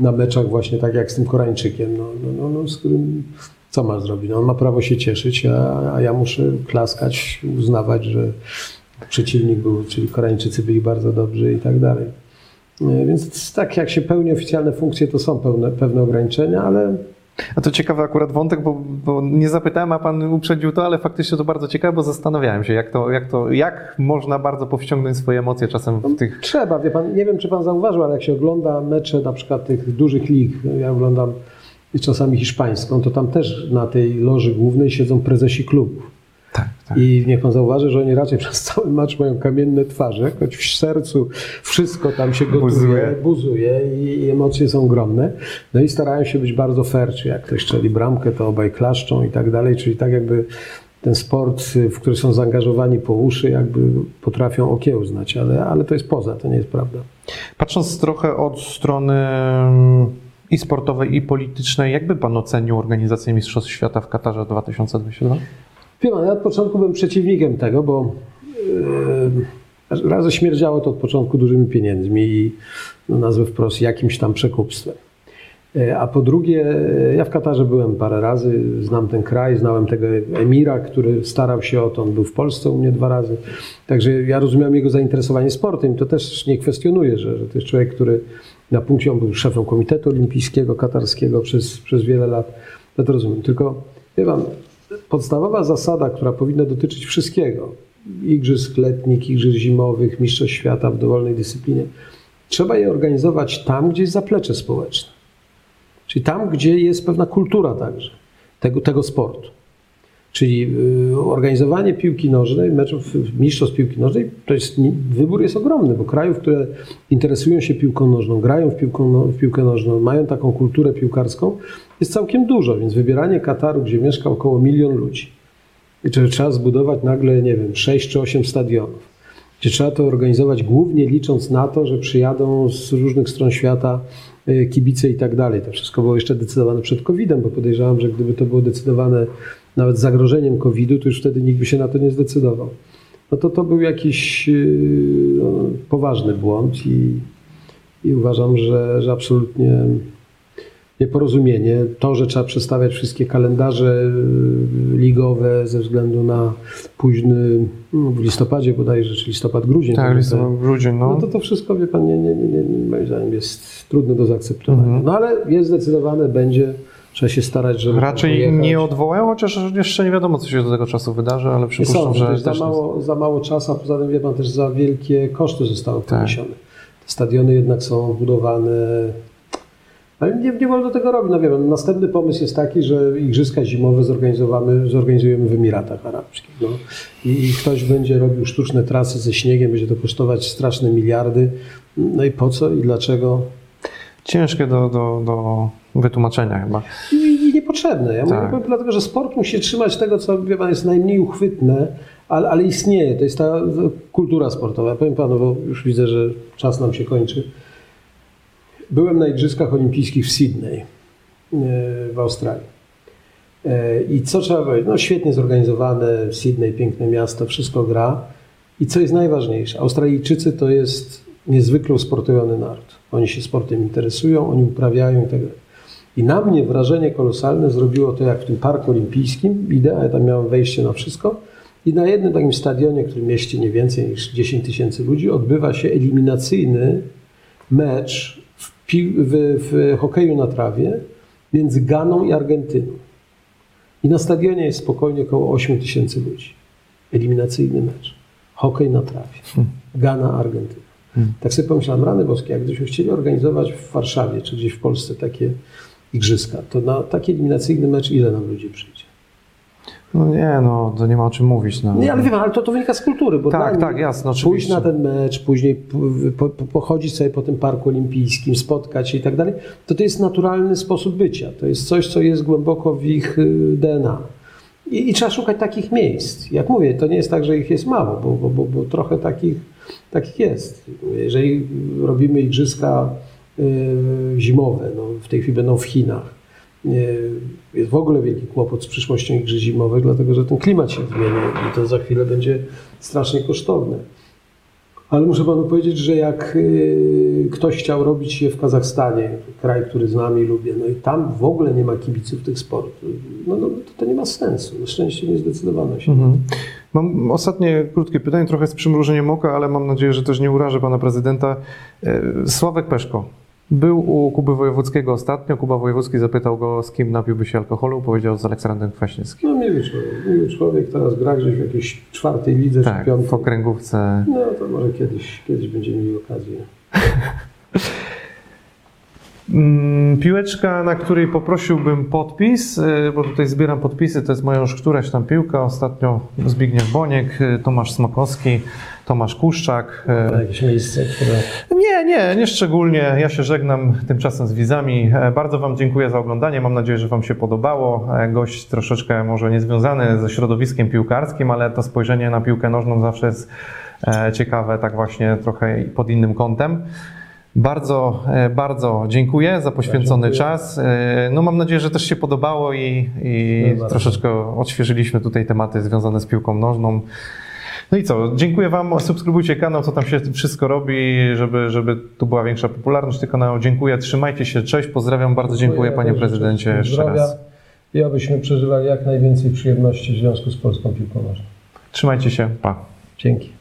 na meczach właśnie tak jak z tym Koreańczykiem, no, no, no, no, z którym co ma zrobić? No, on ma prawo się cieszyć, a, a ja muszę klaskać, uznawać, że przeciwnik był, czyli Koreańczycy byli bardzo dobrzy i tak dalej. E, Więc tak jak się pełni oficjalne funkcje, to są pewne, pewne ograniczenia, ale A to ciekawy akurat wątek, bo, bo nie zapytałem, a pan uprzedził to, ale faktycznie to bardzo ciekawe, bo zastanawiałem się, jak to, jak to, jak można bardzo powściągnąć swoje emocje czasem w tych... trzeba, wie pan, nie wiem czy pan zauważył, ale jak się ogląda mecze na przykład tych dużych lig, ja oglądam czasami hiszpańską, to tam też na tej loży głównej siedzą prezesi klubów. Tak, tak. I niech pan zauważy, że oni raczej przez cały mecz mają kamienne twarze, choć w sercu wszystko tam się gotuje, Buzuje. buzuje, i, emocje są ogromne. No i starają się być bardzo fair, czy jak ktoś strzeli bramkę, to obaj klaszczą i tak dalej, czyli tak jakby ten sport, w który są zaangażowani po uszy, jakby potrafią okiełznać, ale, ale to jest poza, to nie jest prawda. Patrząc trochę od strony mm, i sportowej, i politycznej, jakby Pan ocenił organizację Mistrzostw Świata w Katarze 2022? Wie pan, ja od początku byłem przeciwnikiem tego, bo yy, raz śmierdziało to od początku dużymi pieniędzmi i no, nazwę wprost jakimś tam przekupstwem. Yy, A po drugie, yy, ja w Katarze byłem parę razy, znam ten kraj, znałem tego emira, który starał się o to, on był w Polsce u mnie dwa razy. Także ja rozumiałem jego zainteresowanie sportem to też nie kwestionuję, że, że to jest człowiek, który na punkcie, on był szefem Komitetu Olimpijskiego Katarskiego przez, przez wiele lat. Ja to rozumiem. Tylko, wie pan, podstawowa zasada, która powinna dotyczyć wszystkiego, igrzysk letnich, igrzysk zimowych, mistrzostw świata w dowolnej dyscyplinie, trzeba je organizować tam, gdzie jest zaplecze społeczne. Czyli tam, gdzie jest pewna kultura także tego, tego sportu. Czyli y, organizowanie piłki nożnej, meczów mistrzostw piłki nożnej, to jest, wybór jest ogromny, bo krajów, które interesują się piłką nożną, grają w, piłką, no- w piłkę nożną, mają taką kulturę piłkarską, jest całkiem dużo, więc wybieranie Kataru, gdzie mieszka około milion ludzi, gdzie trzeba zbudować nagle, nie wiem, 6 czy 8 stadionów, gdzie trzeba to organizować głównie licząc na to, że przyjadą z różnych stron świata y, kibice i tak dalej. To wszystko było jeszcze decydowane przed COVID-em, bo podejrzewam, że gdyby to było decydowane nawet z zagrożeniem COVID-u, to już wtedy nikt by się na to nie zdecydował. No to to był jakiś y, no, poważny błąd i, i uważam, że, że absolutnie nieporozumienie. To, że trzeba przestawiać wszystkie kalendarze y, ligowe ze względu na późny, no, w listopadzie bodajże, czy listopad-grudzień. Tak, to- listopad, grudzień, no. no to to wszystko, wie pan, nie, nie, nie, nie, moim zdaniem jest trudne do zaakceptowania. Mhm. No ale jest zdecydowane, będzie, trzeba się starać, żeby Raczej nie odwołają, chociaż jeszcze nie wiadomo, co się do tego czasu wydarzy, ale Nie przypuszczam, sądzę, że to jest za mało, za mało czasu, a poza tym wie pan też za wielkie koszty zostały Tak. poniesione. Te stadiony jednak są budowane. Ale nie, nie wolno tego robić. No wie pan, następny pomysł jest taki, że igrzyska zimowe zorganizowamy, zorganizujemy w Emiratach Arabskich. No. I ktoś będzie robił sztuczne trasy ze śniegiem, będzie to kosztować straszne miliardy. No i po co i dlaczego? Ciężkie do, do, do wytłumaczenia chyba. I, i niepotrzebne. Ja Tak. mówię, dlatego, że sport musi się trzymać tego, co wie pan, jest najmniej uchwytne, ale, ale istnieje. To jest ta kultura sportowa. Ja powiem panu, bo już widzę, że czas nam się kończy. Byłem na Igrzyskach Olimpijskich w Sydney e, w Australii. E, I co trzeba powiedzieć? No świetnie zorganizowane, Sydney, piękne miasto, wszystko gra. I co jest najważniejsze, Australijczycy to jest niezwykle usportowiony naród. Oni się sportem interesują, oni uprawiają i tak dalej. I na mnie wrażenie kolosalne zrobiło to, jak w tym parku olimpijskim, idę, a ja tam miałem wejście na wszystko, i na jednym takim stadionie, który mieści nie więcej niż 10 tysięcy ludzi, odbywa się eliminacyjny mecz w, w, w hokeju na trawie między Ganą i Argentyną. I na stadionie jest spokojnie około 8 tysięcy ludzi. Eliminacyjny mecz. Hokej na trawie. Gana, Argentyna. Tak sobie pomyślałem, rany boskie, jak gdybyśmy chcieli organizować w Warszawie czy gdzieś w Polsce takie igrzyska, to na taki eliminacyjny mecz ile nam ludzi przyjdzie? No nie, no to nie ma o czym mówić. No. Nie, ale wiem, ale to, to wynika z kultury. Bo Tak, tak, Pójść oczywiście. na ten mecz, później po, po, pochodzić sobie po tym parku olimpijskim, spotkać się i tak dalej, to to jest naturalny sposób bycia. To jest coś, co jest głęboko w ich y, DNA. I, I trzeba szukać takich miejsc. Jak mówię, to nie jest tak, że ich jest mało, bo, bo, bo, bo trochę takich, takich jest. Jeżeli robimy igrzyska y, zimowe, no w tej chwili będą w Chinach, y, jest w ogóle wielki kłopot z przyszłością igrzysk zimowych, dlatego że ten klimat się zmienia i to za chwilę będzie strasznie kosztowne. Ale muszę panu powiedzieć, że jak y, ktoś chciał robić je w Kazachstanie, kraj, który znam i lubię, no i tam w ogóle nie ma kibiców tych sportów, no, no to, to nie ma sensu. Na szczęście nie zdecydowano się. Mhm. Mam ostatnie krótkie pytanie, trochę z przymrużeniem oka, ale mam nadzieję, że też nie urażę pana prezydenta. E, Sławek Peszko był u Kuby Wojewódzkiego ostatnio. Kuba Wojewódzki zapytał go, z kim napiłby się alkoholu. Powiedział z Aleksandrem Kwaśniewskim. No miły człowiek, miły człowiek, teraz gra gdzieś w jakiejś czwartej lidze Tak, czy piątej. w okręgówce. No to może kiedyś, kiedyś będziemy mieli okazję. Mm, Piłeczka, na której poprosiłbym podpis, y, bo tutaj zbieram podpisy, to jest moja już któraś tam piłka. Ostatnio Zbigniew Boniek, y, Tomasz Smokowski, Tomasz Kuszczak. Na jakieś miejsce, które... Nie, nie, nie szczególnie. Ja się żegnam tymczasem z widzami. E, Bardzo Wam dziękuję za oglądanie. Mam nadzieję, że Wam się podobało. E, Gość troszeczkę może niezwiązany ze środowiskiem piłkarskim, ale to spojrzenie na piłkę nożną zawsze jest e, ciekawe, tak właśnie trochę pod innym kątem. Bardzo, e, bardzo dziękuję za poświęcony dziękuję. czas. E, No mam nadzieję, że też się podobało i, i troszeczkę odświeżyliśmy tutaj tematy związane z piłką nożną. No i co, dziękuję Wam, subskrybujcie kanał, co tam się wszystko robi, żeby, żeby tu była większa popularność tego kanału. Dziękuję, trzymajcie się, cześć, pozdrawiam, bardzo dziękuję. Panie Dobrze, Prezydencie. Jeszcze raz. I abyśmy przeżywali jak najwięcej przyjemności w związku z polską piłką nożną. Trzymajcie się, pa. Dzięki.